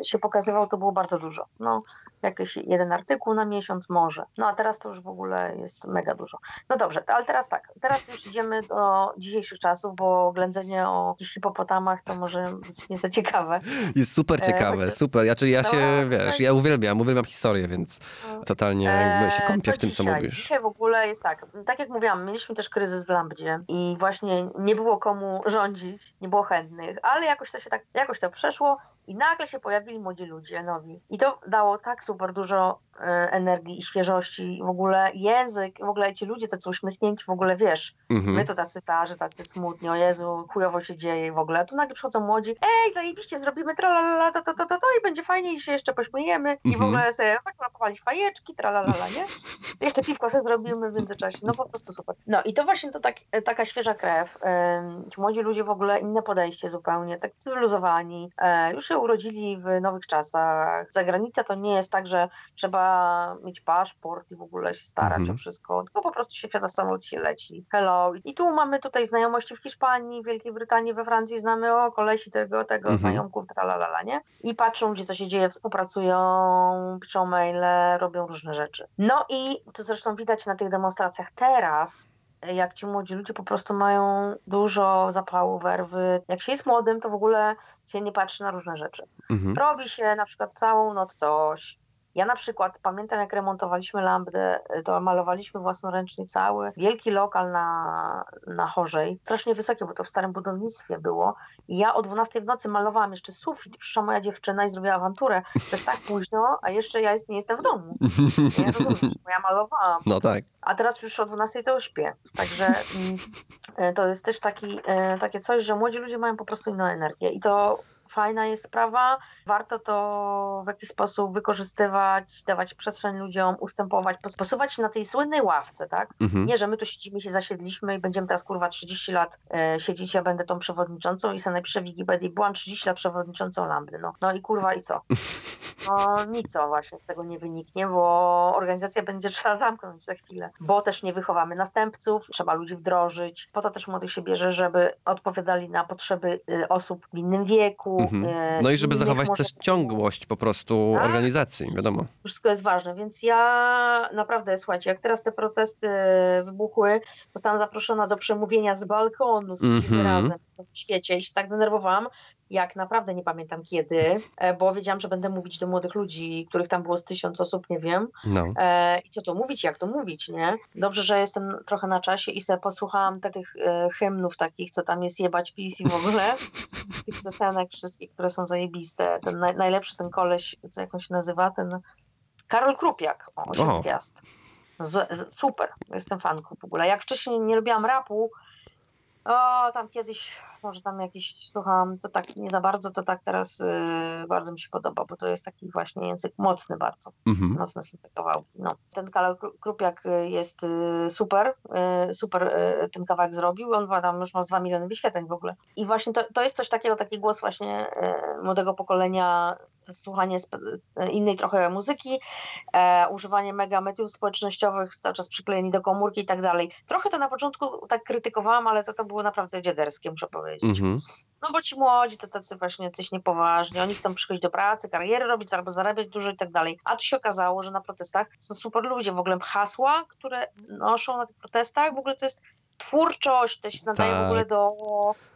y, się pokazywał, to było bardzo dużo. No, jakiś jeden artykuł na miesiąc może. No a teraz to już w ogóle jest mega dużo. No dobrze, ale teraz tak, teraz już idziemy do dzisiejszych czasów, bo ględzenie o hipopotamach to może być nie za ciekawe. Jest super E, ciekawe, chociaż- super. Ja, czyli ja No, się, wiesz, ja uwielbiam, uwielbiam historię, więc totalnie jakby się kąpię w tym, co dzisiaj? mówisz. Dzisiaj w ogóle jest tak, tak jak mówiłam, mieliśmy też kryzys w Lambdzie i właśnie nie było komu rządzić, nie było chętnych, ale jakoś to się tak, jakoś to przeszło i nagle się pojawili młodzi ludzie nowi. I to dało tak super dużo e, energii i świeżości, w ogóle język, w ogóle ci ludzie tacy uśmiechnięci, w ogóle wiesz, Mhm. my to tacy starzy, tacy smutni, o Jezu, chujowo się dzieje w ogóle. A tu nagle przychodzą młodzi, ej, zajebiście, zrobimy tralalala, to, to, to, to, to i będzie fajnie i się jeszcze pośmiejemy i w Mhm. ogóle sobie chodźmy fajeczki, tralalala, nie? Jeszcze piwko sobie zrobimy w międzyczasie, no po prostu super. No i to właśnie to tak, taka świeża krew. Ci młodzi ludzie w ogóle inne podejście zupełnie, tak cywilizowani, e, już się urodzili w nowych czasach. Zagranica to nie jest tak, że trzeba mieć paszport i w ogóle się starać Mhm. o wszystko, tylko po prostu się wsiada w samolot się leci. Hello. I tu mamy tutaj znajomości w Hiszpanii, w Wielkiej Brytanii, we Francji znamy o kolesi tego, tego, Mhm. znajomków, tralalala, nie? I patrzą, gdzie co się dzieje, współpracują, piszą maile, robią różne rzeczy. No i to zresztą widać na tych demonstracjach teraz, jak ci młodzi ludzie po prostu mają dużo zapału, werwy. Jak się jest młodym, to w ogóle się nie patrzy na różne rzeczy. Mhm. Robi się na przykład całą noc coś. Ja na przykład pamiętam, jak remontowaliśmy lambdę, to malowaliśmy własnoręcznie cały wielki lokal na, na Chorzej. Strasznie wysoki, bo to w starym budownictwie było. I ja o 12 w nocy malowałam jeszcze sufit. Przyszła moja dziewczyna i zrobiła awanturę. To jest tak późno, a jeszcze ja jest, nie jestem w domu. Nie rozumiesz, bo ja malowałam. No tak. A teraz już o 12 to już śpię. Także mm, e, to jest też taki, e, takie coś, że młodzi ludzie mają po prostu inną energię i to fajna jest sprawa. Warto to w jakiś sposób wykorzystywać, dawać przestrzeń ludziom, ustępować, pos- posuwać się na tej słynnej ławce, tak? Mhm. Nie, że my tu siedzimy, się zasiedliśmy i będziemy teraz kurwa 30 lat e, siedzieć, ja będę tą przewodniczącą i sobie napiszę w Wikipedii, byłam 30 lat przewodniczącą Lambdy. No, no i kurwa i co? No nic co właśnie z tego nie wyniknie, bo organizacja będzie trzeba zamknąć za chwilę, bo też nie wychowamy następców, trzeba ludzi wdrożyć. Po to też młodych się bierze, żeby odpowiadali na potrzeby y, osób w innym wieku. Mhm. y, No i żeby zachować może- też ciągłość po prostu Tak. organizacji, wiadomo. wszystko jest ważne, więc ja naprawdę, słuchajcie, jak teraz te protesty wybuchły, zostałam zaproszona do przemówienia z balkonu z Mhm. razem w świecie i się tak denerwowałam, jak naprawdę nie pamiętam kiedy, e, bo wiedziałam, że będę mówić do młodych ludzi, których tam było z tysiąc osób, nie wiem, No. E, I co to mówić, jak to mówić, nie? Dobrze, że jestem trochę na czasie i sobie posłuchałam te, tych e, hymnów takich, co tam jest jebać PiS i w ogóle. tych piosenek wszystkich, które są zajebiste. Ten naj, najlepszy ten koleś, co jak on się nazywa, ten Karol Krupiak. O, osiem O. gwiazd. Z, z, super, jestem fanką w ogóle. Jak wcześniej nie lubiłam rapu, o, tam kiedyś może tam jakieś słucham, to tak nie za bardzo, to tak teraz y, bardzo mi się podoba, bo to jest taki właśnie język mocny bardzo. Mhm. Mocne są te kawałki. No. Ten Karol Kru- Krupiak y, jest y, super, y, super y, ten kawałek zrobił. On ma tam już ma z 2 miliony wyświetleń w ogóle. I właśnie to, to jest coś takiego, taki głos właśnie y, młodego pokolenia, słuchanie innej trochę muzyki, e, używanie mega mediów społecznościowych, cały czas przyklejeni do komórki i tak dalej. Trochę to na początku tak krytykowałam, ale to, to było naprawdę dziaderskie, muszę powiedzieć. Mhm. No bo ci młodzi to tacy właśnie coś niepoważni, oni chcą przychodzić do pracy, kariery robić albo zarabiać dużo i tak dalej. A tu się okazało, że na protestach są super ludzie, w ogóle hasła, które noszą na tych protestach, w ogóle to jest twórczość, to się nadaje w ogóle Tak. do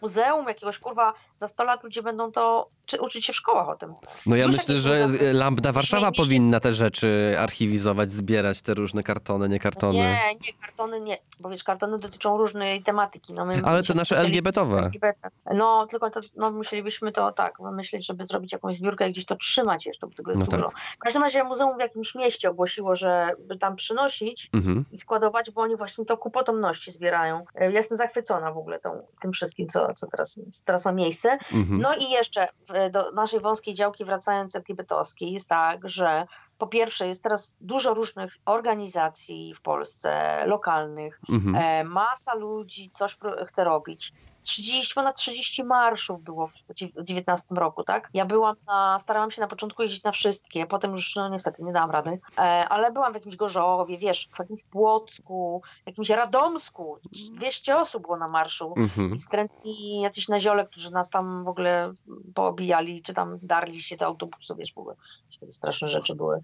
muzeum jakiegoś, kurwa, za 100 lat ludzie będą to czy uczyć się w szkołach o tym. No ja Już myślę, jakieś że Lambda Warszawa powinna te rzeczy archiwizować, zbierać te różne kartony, nie kartony. Nie, nie, kartony nie, bo wiesz, kartony dotyczą różnej tematyki. No, my Ale te nasze LGBT-owe. LGBT. No, tylko to, no, musielibyśmy to tak myśleć, żeby zrobić jakąś zbiórkę i gdzieś to trzymać jeszcze, bo tego jest No tak. dużo. W każdym razie muzeum w jakimś mieście ogłosiło, że by tam przynosić Mhm. i składować, bo oni właśnie to ku potomności zbierają. Ja jestem zachwycona w ogóle tą, tym wszystkim, co, co, teraz, co teraz ma miejsce. Mhm. No i jeszcze w- do naszej wąskiej działki wracając LGBT-owskiej jest tak, że po pierwsze jest teraz dużo różnych organizacji w Polsce, lokalnych, Mhm. E, masa ludzi coś chce robić. 30, ponad 30 marszów było w dziew- w 19 roku, tak? Ja byłam na, starałam się na początku jeździć na wszystkie, potem już no niestety nie dałam rady, e, ale byłam w jakimś Gorzowie, wiesz, w jakimś Płocku, w jakimś Radomsku, 200 osób było na marszu. Mhm. I skrętni jacyś naziole, którzy nas tam w ogóle poobijali, czy tam darli się do autobusu, wiesz, w ogóle takie straszne rzeczy były.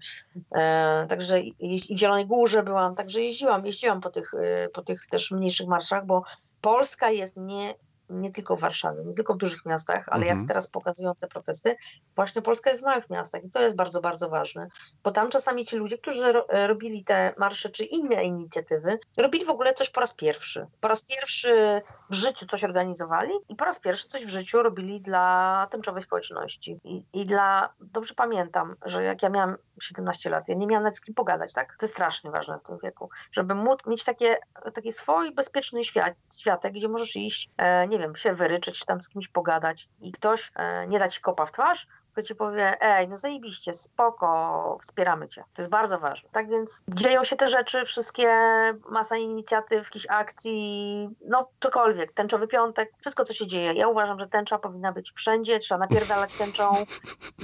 E, także i i w Zielonej Górze byłam, także jeździłam, jeździłam po tych, e, po tych też mniejszych marszach, bo Polska jest nie, nie tylko w Warszawie, nie tylko w dużych miastach, ale Mhm. jak teraz pokazują te protesty, właśnie Polska jest w małych miastach i to jest bardzo, bardzo ważne, bo tam czasami ci ludzie, którzy ro, e, robili te marsze czy inne inicjatywy, robili w ogóle coś po raz pierwszy. Po raz pierwszy w życiu coś organizowali i po raz pierwszy coś w życiu robili dla tęczowej społeczności. I, I dla, dobrze pamiętam, że jak ja miałam 17 lat, ja nie miałam nawet z kim pogadać, tak? To jest strasznie ważne w tym wieku, żeby móc mieć takie, taki swój bezpieczny świat, światek, gdzie możesz iść, e, nie wiem, się wyryczyć, czy tam z kimś pogadać i ktoś e, nie da ci kopa w twarz, tylko ci powie, ej, no zajebiście, spoko, wspieramy cię. To jest bardzo ważne. Tak więc dzieją się te rzeczy, wszystkie, masa inicjatyw, jakichś akcji, no cokolwiek, tęczowy piątek, wszystko co się dzieje. Ja uważam, że tęcza powinna być wszędzie, trzeba napierdalać tęczą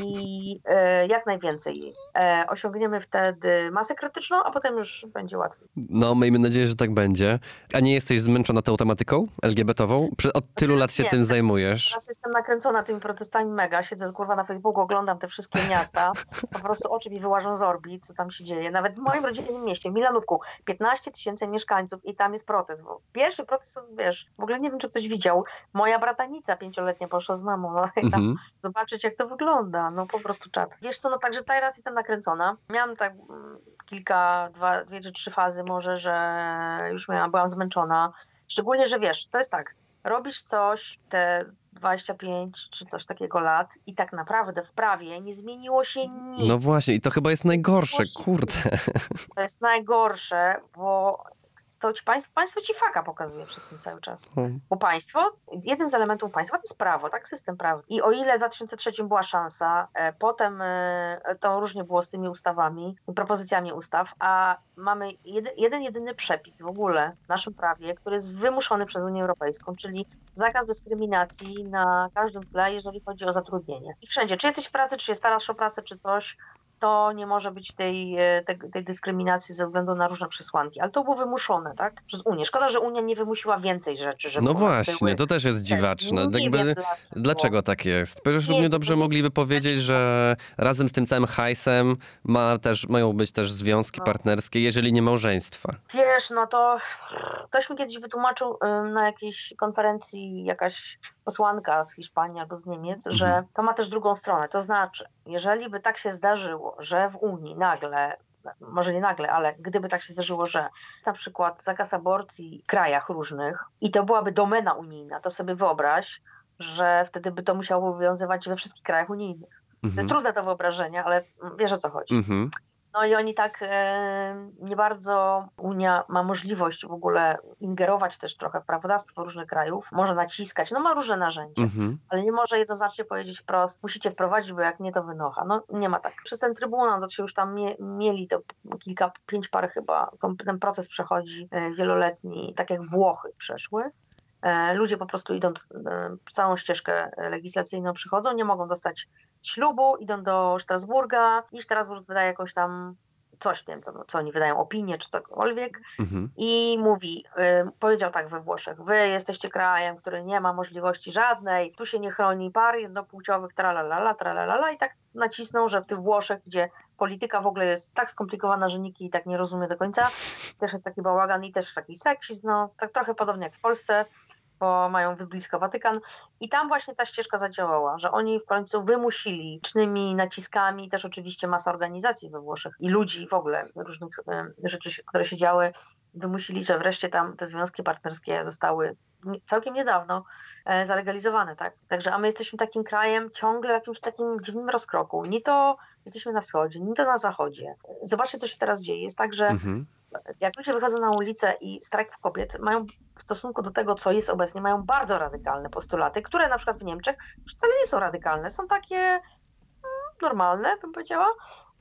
i e, jak najwięcej jej. E, osiągniemy wtedy masę krytyczną, a potem już będzie łatwiej. No, miejmy nadzieję, że tak będzie. A nie jesteś zmęczona tą tematyką LGBT-ową? Od tylu lat się Nie. tym zajmujesz. Teraz jestem nakręcona tymi protestami mega, siedzę kurwa na Facebooku, oglądam te wszystkie miasta, po prostu oczy mi wyłażą z orbit, co tam się dzieje. Nawet w moim rodzinnym mieście, w Milanówku, 15 tysięcy mieszkańców i tam jest protest. Pierwszy protest, wiesz, w ogóle nie wiem, czy ktoś widział, moja bratanica pięcioletnia poszła z mamą no, i tam Mhm. zobaczyć, jak to wygląda. No po prostu czat. Wiesz co, no także teraz jestem nakręcona. Miałam tak mm, kilka, dwa, dwie czy trzy fazy może, że już miałam, byłam zmęczona. Szczególnie, że wiesz, to jest tak, robisz coś te 25 czy coś takiego lat i tak naprawdę w prawie nie zmieniło się nic. No właśnie, i to chyba jest najgorsze, kurde. To jest najgorsze, bo to ci państwo, państwo ci faka pokazuje przez ten cały czas. Bo państwo, jeden z elementów państwa to jest prawo, tak? System prawny. I o ile w 2003 była szansa, e, potem e, to różnie było z tymi ustawami, propozycjami ustaw, a mamy jedy, jeden, jedyny przepis w ogóle w naszym prawie, który jest wymuszony przez Unię Europejską, czyli zakaz dyskryminacji na każdym tle, jeżeli chodzi o zatrudnienie. I wszędzie, czy jesteś w pracy, czy się starasz o pracę, czy coś, to nie może być tej, e, tej, tej dyskryminacji ze względu na różne przesłanki. Ale to było wymuszone, tak? Przez Unię. Szkoda, że Unia nie wymusiła więcej rzeczy, żeby No właśnie, to też jest dziwaczne. Nie Jakby, dlaczego tak jest? Przecież Nie, równie dobrze mogliby powiedzieć, że razem z tym całym hajsem ma też, mają być też związki No. partnerskie, jeżeli nie małżeństwa. Wiesz, no to ktoś mi kiedyś wytłumaczył na jakiejś konferencji jakaś posłanka z Hiszpanii albo z Niemiec, że Mhm. to ma też drugą stronę. To znaczy, jeżeli by tak się zdarzyło, że w Unii nagle może nie nagle, ale gdyby tak się zdarzyło, że na przykład zakaz aborcji w krajach różnych i to byłaby domena unijna, to sobie wyobraź, że wtedy by to musiało obowiązywać we wszystkich krajach unijnych. To Mhm. jest trudne do wyobrażenia, ale wiesz o co chodzi. Mhm. No i oni tak e, nie bardzo Unia ma możliwość w ogóle ingerować też trochę w prawodawstwo różnych krajów, może naciskać, no ma różne narzędzia, Mhm. ale nie może jednoznacznie powiedzieć wprost, musicie wprowadzić, bo jak nie to wynocha. No nie ma tak. Przez ten trybunał to się już tam mie, mieli to kilka, pięć par chyba, ten proces przechodzi e, wieloletni, tak jak Włochy przeszły. E, Ludzie po prostu idą e, całą ścieżkę legislacyjną, przychodzą, nie mogą dostać ślubu, idą do Strasburga i Strasburg wydaje jakąś tam coś, nie wiem, co, co oni wydają, opinię czy cokolwiek Mhm. i mówi, y, powiedział tak we Włoszech, wy jesteście krajem, który nie ma możliwości żadnej, tu się nie chroni par jednopłciowych, tralalala, tralalala i tak nacisnął, że w tych Włoszech, gdzie polityka w ogóle jest tak skomplikowana, że nikt jej tak nie rozumie do końca, też jest taki bałagan i też taki seksizm, no tak trochę podobnie jak w Polsce, bo mają wyblisko Watykan. I tam właśnie ta ścieżka zadziałała, że oni w końcu wymusili licznymi naciskami, też oczywiście masa organizacji we Włoszech i ludzi w ogóle, różnych em, rzeczy, które się działy, wymusili, że wreszcie tam te związki partnerskie zostały całkiem niedawno e, zalegalizowane, tak? Także, a my jesteśmy takim krajem ciągle w jakimś takim dziwnym rozkroku. Nie to jesteśmy na wschodzie, nie to na zachodzie. Zobaczcie, co się teraz dzieje. Jest tak, że Mhm. Jak ludzie wychodzą na ulicę i strajk kobiet mają w stosunku do tego, co jest obecnie, mają bardzo radykalne postulaty, które na przykład w Niemczech wcale nie są radykalne, są takie mm, normalne, bym powiedziała,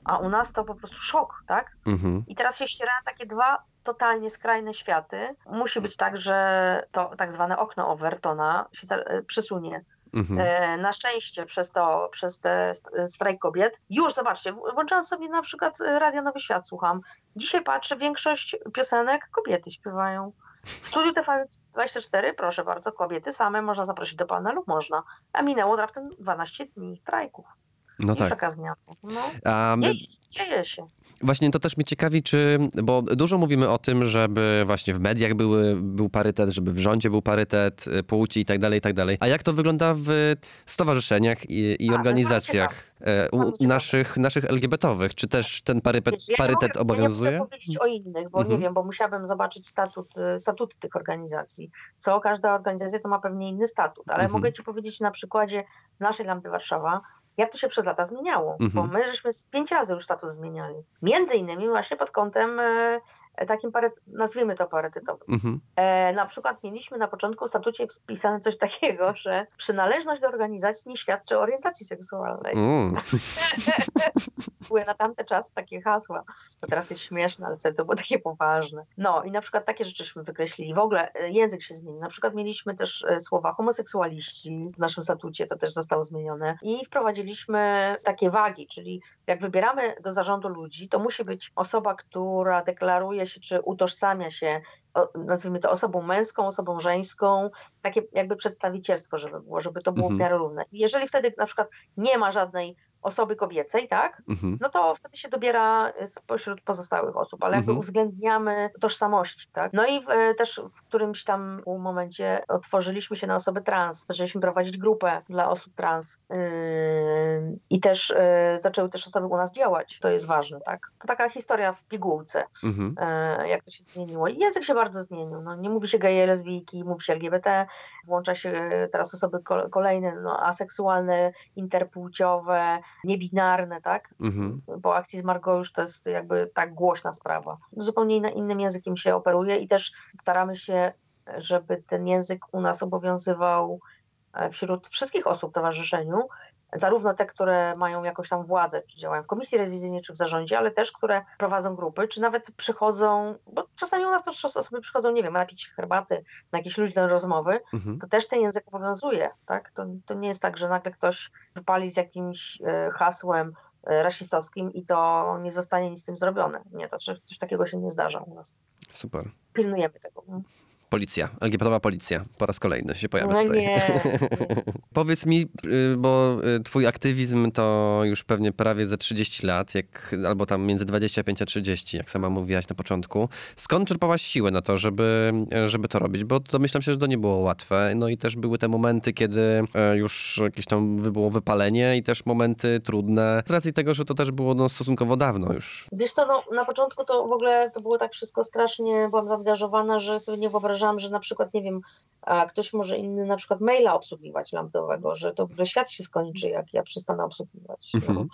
a u nas to po prostu szok, tak? Mhm. I teraz się ścierają takie dwa totalnie skrajne światy. Musi być tak, że to tak zwane okno Overtona się e, przesunie. Mhm. E, Na szczęście przez to, przez te st- strajk kobiet, już zobaczcie, włączałam sobie na przykład e, Radio Nowy Świat, słucham. Dzisiaj patrzę, większość piosenek kobiety śpiewają. W studiu TV24, proszę bardzo, kobiety same można zaprosić do panelu, można. A minęło raptem 12 dni strajków. No I tak. zmiana. No, A dzieje, dzieje się. Właśnie to też mnie ciekawi, czy, bo dużo mówimy o tym, żeby właśnie w mediach były, był parytet, żeby w rządzie był parytet y, płci i tak dalej, i tak dalej. A jak to wygląda w stowarzyszeniach i, i A, no organizacjach e, Bardzo ciekawe. naszych, naszych LGBT-owych? Czy też ten parytet, Wiesz, ja parytet mogę, obowiązuje? Ja nie powiedzieć o innych, bo Mhm. nie wiem, bo musiałabym zobaczyć statut, y, statuty tych organizacji. Co każda organizacja to ma pewnie inny statut, ale Mhm. mogę Ci powiedzieć na przykładzie naszej Lampy Warszawa, jak to się przez lata zmieniało, bo Mhm. my żeśmy z pięć razy już status zmieniali. Między innymi właśnie pod kątem e, takim, paryt, nazwijmy to parytetowym. Mhm. E, na przykład mieliśmy na początku w statucie wpisane coś takiego, że przynależność do organizacji nie świadczy o orientacji seksualnej Mm. były na tamte czasy takie hasła. To teraz jest śmieszne, ale wtedy to było takie poważne. No i na przykład takie rzeczyśmy wykreślili. W ogóle e, język się zmienił. Na przykład mieliśmy też e, słowa homoseksualiści w naszym statucie, to też zostało zmienione. I wprowadziliśmy takie wagi, czyli jak wybieramy do zarządu ludzi, to musi być osoba, która deklaruje się, czy utożsamia się nazwijmy to osobą męską, osobą żeńską, takie jakby przedstawicielstwo, żeby było, żeby to było Mhm. w miarę równe. Jeżeli wtedy na przykład nie ma żadnej osoby kobiecej, tak, Mhm. no to wtedy się dobiera y, spośród pozostałych osób, ale jakby Mhm. uwzględniamy tożsamości, tak. No i w, e, też w którymś tam momencie otworzyliśmy się na osoby trans, zaczęliśmy prowadzić grupę dla osób trans yy, i też yy, zaczęły też osoby u nas działać, to jest ważne, tak. To taka historia w pigułce, Mhm. e, jak to się zmieniło. I język się bardzo zmienił, no, nie mówi się geje, lesbijki, mówi się LGBT, włącza się e, teraz osoby ko- kolejne, no, aseksualne, interpłciowe, niebinarne, tak? Mhm. Po akcji z Margo już to jest jakby tak głośna sprawa. Zupełnie innym językiem się operuje i też staramy się, żeby ten język u nas obowiązywał e, wśród wszystkich osób w towarzyszeniu, zarówno te, które mają jakąś tam władzę, czy działają w komisji rewizyjnej, czy w zarządzie, ale też, które prowadzą grupy, czy nawet przychodzą, bo czasami u nas też osoby przychodzą, nie wiem, napić herbaty, na jakieś luźne rozmowy, Mhm. to też ten język obowiązuje, tak? To, to nie jest tak, że nagle ktoś wypali z jakimś e, hasłem e, rasistowskim i to nie zostanie nic z tym zrobione. Nie, to coś, coś takiego się nie zdarza u nas. Super. Pilnujemy tego. Policja, LGBT-owa policja, po raz kolejny się pojawia No tutaj. nie. Powiedz mi, y, bo y, twój aktywizm to już pewnie prawie ze 30 lat, jak, albo tam między 25 a 30, jak sama mówiłaś na początku. Skąd czerpałaś siłę na to, żeby, żeby to robić? Bo domyślam się, że to nie było łatwe. No i też były te momenty, kiedy e, już jakieś tam było wypalenie i też momenty trudne. Z racji tego, że to też było no, stosunkowo dawno już. Wiesz co, no, na początku to w ogóle to było tak wszystko strasznie, byłam zaangażowana, że sobie nie wyobrażałam, że na przykład, nie wiem, ktoś może inny na przykład maila obsługiwać lampdowego, że to w ogóle świat się skończy, jak ja przestanę obsługiwać. No. Mhm.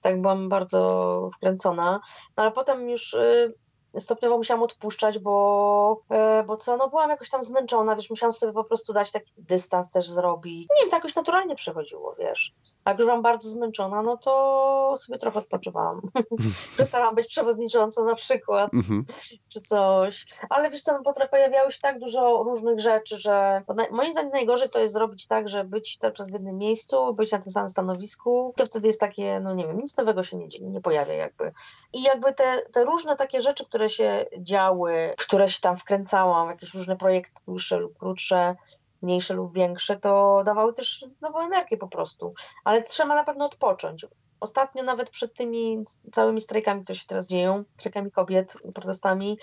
tak byłam bardzo wkręcona. No ale potem już y, stopniowo musiałam odpuszczać, bo, e, bo co, no byłam jakoś tam zmęczona, wiesz, musiałam sobie po prostu dać taki dystans też zrobić. Nie wiem, tak jakoś naturalnie przechodziło, wiesz. A jak już byłam bardzo zmęczona, no to sobie trochę odpoczywałam. Przestałam być przewodniczącą na przykład Mhm. czy coś. Ale wiesz co, no, potem pojawiało się tak dużo różnych rzeczy, że naj, moim zdaniem najgorzej to jest zrobić tak, że być cały czas w jednym miejscu, być na tym samym stanowisku. To wtedy jest takie, no nie wiem, nic nowego się nie dzieje, nie pojawia jakby. I jakby te, te różne takie rzeczy, które się działy, w które się tam wkręcałam, jakieś różne projekty dłuższe lub krótsze, mniejsze lub większe, to dawały też nową energię po prostu. Ale trzeba na pewno odpocząć. Ostatnio nawet przed tymi całymi strajkami, które się teraz dzieją, strajkami kobiet, protestami,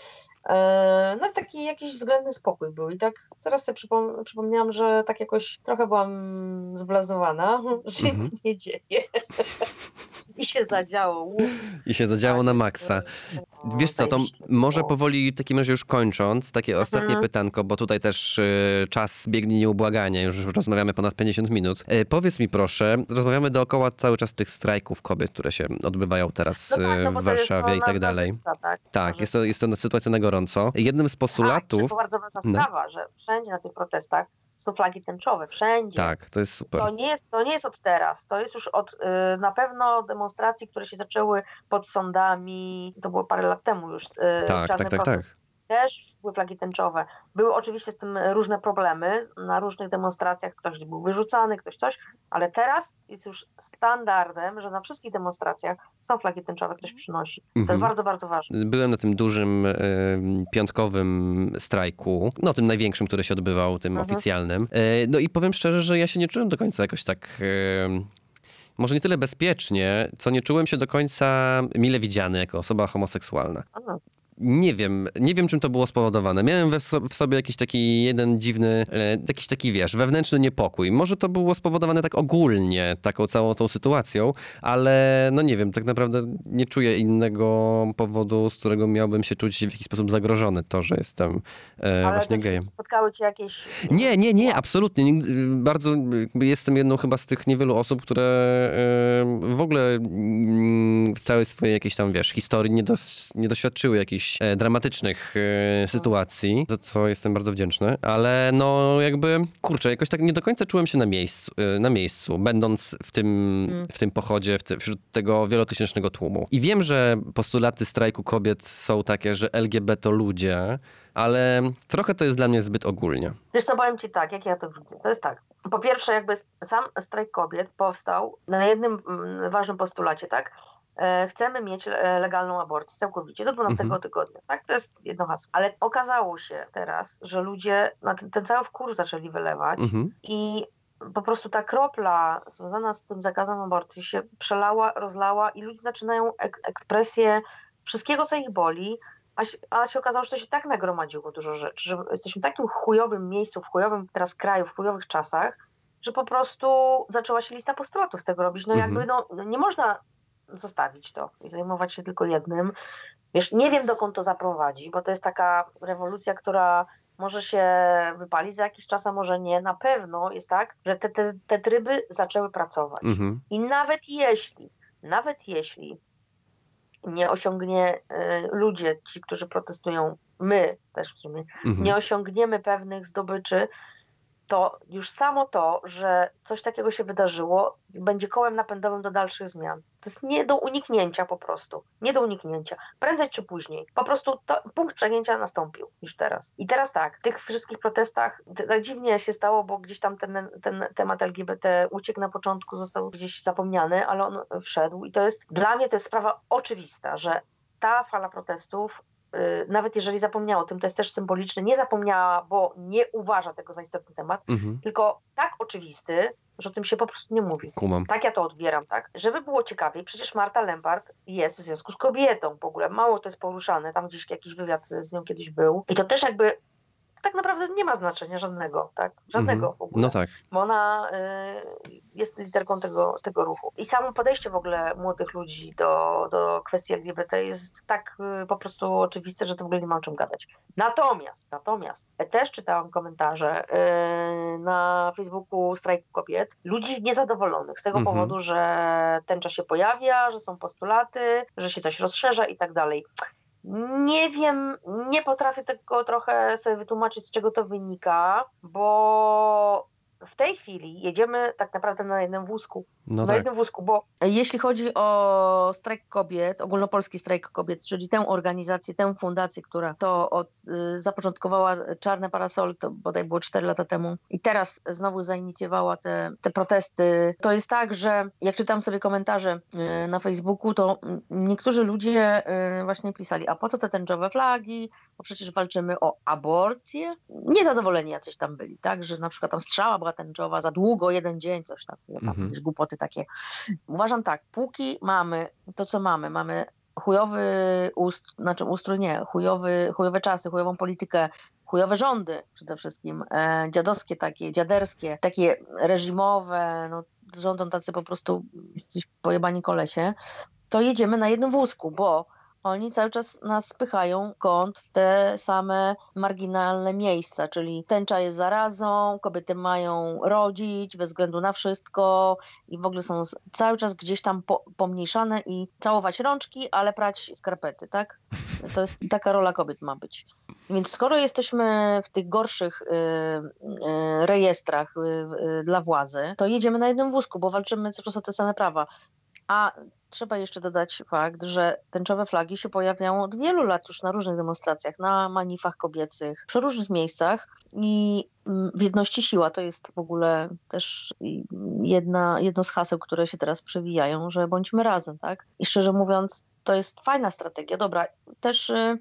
e, no taki jakiś względny spokój był. I tak teraz sobie przypom- przypomniałam, że tak jakoś trochę byłam zblazowana, że Mhm. nic nie dzieje. I się zadziało. I się zadziało na tak, maksa. No, Wiesz co, to może powoli w takim razie już kończąc, takie ostatnie Mhm. pytanko, bo tutaj też y, czas biegnie nieubłaganie, już rozmawiamy ponad 50 minut. E, powiedz mi proszę, rozmawiamy dookoła cały czas tych strajków kobiet, które się odbywają teraz No tak, y, no bo w to Warszawie i tak dalej. życa, tak, Tak, na jest to, jest to sytuacja na gorąco. Jednym z Tak, postulatów, tylko bardzo ważna No. sprawa, że wszędzie na tych protestach są flagi tęczowe, wszędzie. tak, to jest super. To nie, jest, to nie jest od teraz, to jest już od y, na pewno demonstracji, które się zaczęły pod sądami, to było parę lat temu już, y, Tak, czarny tak, tak, tak. Też były flagi tęczowe. Były oczywiście z tym różne problemy, na różnych demonstracjach ktoś był wyrzucany, ktoś coś, ale teraz jest już standardem, że na wszystkich demonstracjach są flagi tęczowe, ktoś przynosi. To Mhm. jest bardzo, bardzo ważne. Byłem na tym dużym y, piątkowym strajku, no tym największym, który się odbywał, tym Mhm. oficjalnym. Y, no i powiem szczerze, że ja się nie czułem do końca jakoś tak... Y, może nie tyle bezpiecznie, co nie czułem się do końca mile widziany jako osoba homoseksualna. Nie wiem, nie wiem czym to było spowodowane. Miałem w sobie jakiś taki jeden dziwny, e, jakiś taki wiesz, wewnętrzny niepokój. Może to było spowodowane tak ogólnie, taką całą tą sytuacją, ale no nie wiem, tak naprawdę nie czuję innego powodu, z którego miałbym się czuć w jakiś sposób zagrożony, to, że jestem e, właśnie to, gejem. spotkały cię jakieś... Nie, nie, nie, absolutnie. Bardzo jestem jedną chyba z tych niewielu osób, które e, w ogóle mm, w całej swojej jakiejś tam, wiesz, historii nie, dos, nie doświadczyły jakichś e, dramatycznych e, sytuacji, za co jestem bardzo wdzięczny, ale no jakby, kurczę, jakoś tak nie do końca czułem się na miejscu, e, na miejscu będąc w tym, Mm. w tym pochodzie, w ty, wśród tego wielotysięcznego tłumu. I wiem, że postulaty strajku kobiet są takie, że LGBT to ludzie, ale trochę to jest dla mnie zbyt ogólnie. Wiesz co, powiem Ci tak, jak ja to widzę. To jest tak. Po pierwsze, jakby sam strajk kobiet powstał na jednym mm, ważnym postulacie, tak? E, Chcemy mieć e, legalną aborcję całkowicie do 12 Mhm. tygodnia. Tak, to jest jedno hasło. Ale okazało się teraz, że ludzie na ten, ten cały wkur zaczęli wylewać Mhm. i po prostu ta kropla związana z tym zakazem aborcji się przelała, rozlała i ludzie zaczynają ek ekspresję wszystkiego, co ich boli, a się, a się okazało, że to się tak nagromadziło dużo rzeczy, że jesteśmy w takim chujowym miejscu, w chujowym teraz kraju, w chujowych czasach, że po prostu zaczęła się lista postulatów z tego robić. No Mhm. jakby no, no nie można zostawić to i zajmować się tylko jednym. Wiesz, nie wiem dokąd to zaprowadzi, bo to jest taka rewolucja, która może się wypalić za jakiś czas, a może nie. Na pewno jest tak, że te, te, te tryby zaczęły pracować. Mhm. I nawet jeśli, nawet jeśli nie osiągnie y, ludzie, ci, którzy protestują, my też w sumie, Mhm. nie osiągniemy pewnych zdobyczy, to już samo to, że coś takiego się wydarzyło, będzie kołem napędowym do dalszych zmian. To jest nie do uniknięcia po prostu. Nie do uniknięcia. Prędzej czy później. Po prostu to, punkt przegięcia nastąpił już teraz. I teraz tak, w tych wszystkich protestach tak dziwnie się stało, bo gdzieś tam ten, ten temat LGBT uciekł na początku, został gdzieś zapomniany, ale on wszedł. I to jest, dla mnie to jest sprawa oczywista, że ta fala protestów nawet jeżeli zapomniała o tym, to jest też symboliczne, nie zapomniała, bo nie uważa tego za istotny temat, Mhm. tylko tak oczywisty, że o tym się po prostu nie mówi. Kumam. Tak ja to odbieram, tak? Żeby było ciekawiej, przecież Marta Lempart jest w związku z kobietą w ogóle. Mało to jest poruszane, tam gdzieś jakiś wywiad z z nią kiedyś był. I to też jakby tak naprawdę nie ma znaczenia żadnego, tak? Żadnego Mhm. w ogóle. No tak. Bo ona y, jest literką tego, tego ruchu. I samo podejście w ogóle młodych ludzi do, do kwestii LGBT jest tak y, po prostu oczywiste, że to w ogóle nie ma o czym gadać. Natomiast, natomiast też czytałam komentarze y, na Facebooku Strajku Kobiet, ludzi niezadowolonych z tego Mhm. powodu, że tęcza się pojawia, że są postulaty, że się coś rozszerza i tak dalej. Nie wiem, nie potrafię tego trochę sobie wytłumaczyć, z czego to wynika, bo w tej chwili jedziemy tak naprawdę na jednym wózku. No na tak. jednym wózku, bo jeśli chodzi o strajk kobiet, ogólnopolski strajk kobiet, czyli tę organizację, tę fundację, która to od, y, zapoczątkowała Czarne Parasol, to bodaj było 4 lata temu i teraz znowu zainicjowała te, te protesty, to jest tak, że jak czytam sobie komentarze y, na Facebooku, to niektórzy ludzie y, właśnie pisali, a po co te tęczowe flagi, bo przecież walczymy o aborcję. Niezadowoleni jacyś tam byli, tak, że na przykład tam strzała była tęczowa za długo, jeden dzień, coś tam, Mhm. jakieś głupoty takie. Uważam tak, póki mamy to, co mamy, mamy chujowy ust, znaczy ustrój nie, chujowy, chujowe czasy, chujową politykę, chujowe rządy przede wszystkim, e, dziadowskie takie, dziaderskie, takie reżimowe, no rządzą tacy po prostu coś pojebani kolesie, to jedziemy na jednym wózku, bo oni cały czas nas spychają kąt w te same marginalne miejsca, czyli tęcza jest zarazą, kobiety mają rodzić bez względu na wszystko i w ogóle są cały czas gdzieś tam po, pomniejszane i całować rączki, ale prać skarpety, tak? To jest taka rola kobiet ma być. Więc skoro jesteśmy w tych gorszych y, y, rejestrach y, y, dla władzy, to jedziemy na jednym wózku, bo walczymy cały czas o te same prawa. A trzeba jeszcze dodać fakt, że tęczowe flagi się pojawiają od wielu lat już na różnych demonstracjach, na manifach kobiecych, przy różnych miejscach i mm, w jedności siła to jest w ogóle też jedna, jedno z haseł, które się teraz przewijają, że bądźmy razem, tak? I szczerze mówiąc, to jest fajna strategia. Dobra, też y,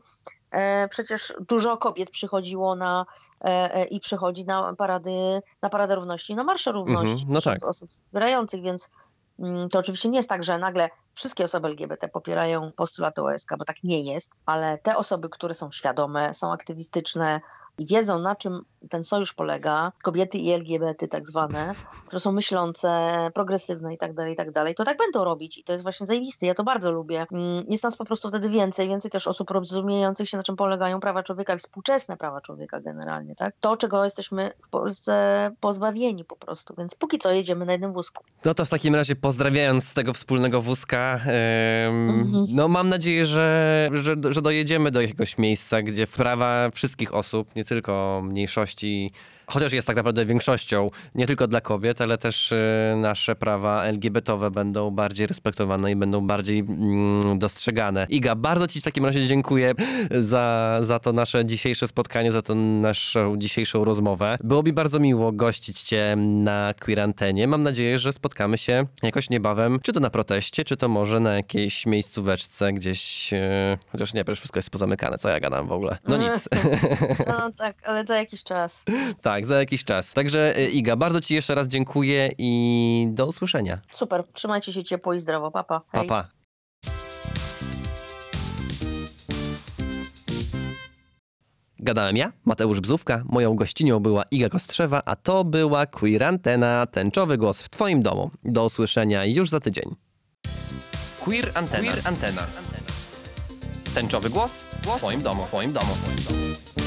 e, przecież dużo kobiet przychodziło na e, e, i przychodzi na parady, na paradę równości, na marsze równości Mhm, no tak. osób wspierających, więc mm, to oczywiście nie jest tak, że nagle wszystkie osoby LGBT popierają postulaty OSK, bo tak nie jest, ale te osoby, które są świadome, są aktywistyczne i wiedzą, na czym ten sojusz polega, kobiety i LGBT tak zwane, które są myślące, progresywne i tak dalej, i tak dalej, to tak będą robić i to jest właśnie zajebiste, ja to bardzo lubię. Mm, Jest nas po prostu wtedy więcej, więcej też osób rozumiejących się, na czym polegają prawa człowieka i współczesne prawa człowieka generalnie, tak? To, czego jesteśmy w Polsce pozbawieni po prostu, więc póki co jedziemy na jednym wózku. No to w takim razie pozdrawiając z tego wspólnego wózka, em, Mhm. no mam nadzieję, że, że, że dojedziemy do jakiegoś miejsca, gdzie prawa wszystkich osób, nie tylko mniejszości, chociaż jest tak naprawdę większością, nie tylko dla kobiet, ale też e, nasze prawa LGBT-owe będą bardziej respektowane i będą bardziej mm, dostrzegane. Iga, bardzo ci w takim razie dziękuję za, za to nasze dzisiejsze spotkanie, za tę naszą dzisiejszą rozmowę. Było mi bardzo miło gościć cię na Queer Antenie. Mam nadzieję, że spotkamy się jakoś niebawem, czy to na proteście, czy to może na jakiejś miejscóweczce gdzieś, e, chociaż nie, przecież wszystko jest pozamykane, co ja gadam w ogóle. No nic. No tak, ale za jakiś czas. tak, za jakiś czas. Także e, Iga, bardzo ci jeszcze raz dziękuję i do usłyszenia. Super, trzymajcie się ciepło i zdrowo, papa. Pa, Hej. pa. Gadałem ja, Mateusz Bzówka, moją gościnią była Iga Kostrzewa, a to była Queer Antena, tęczowy głos w twoim domu. Do usłyszenia już za tydzień. Queer Antena. Queer Antena. Tęczowy głos w twoim domu. W twoim domu. W twoim domu.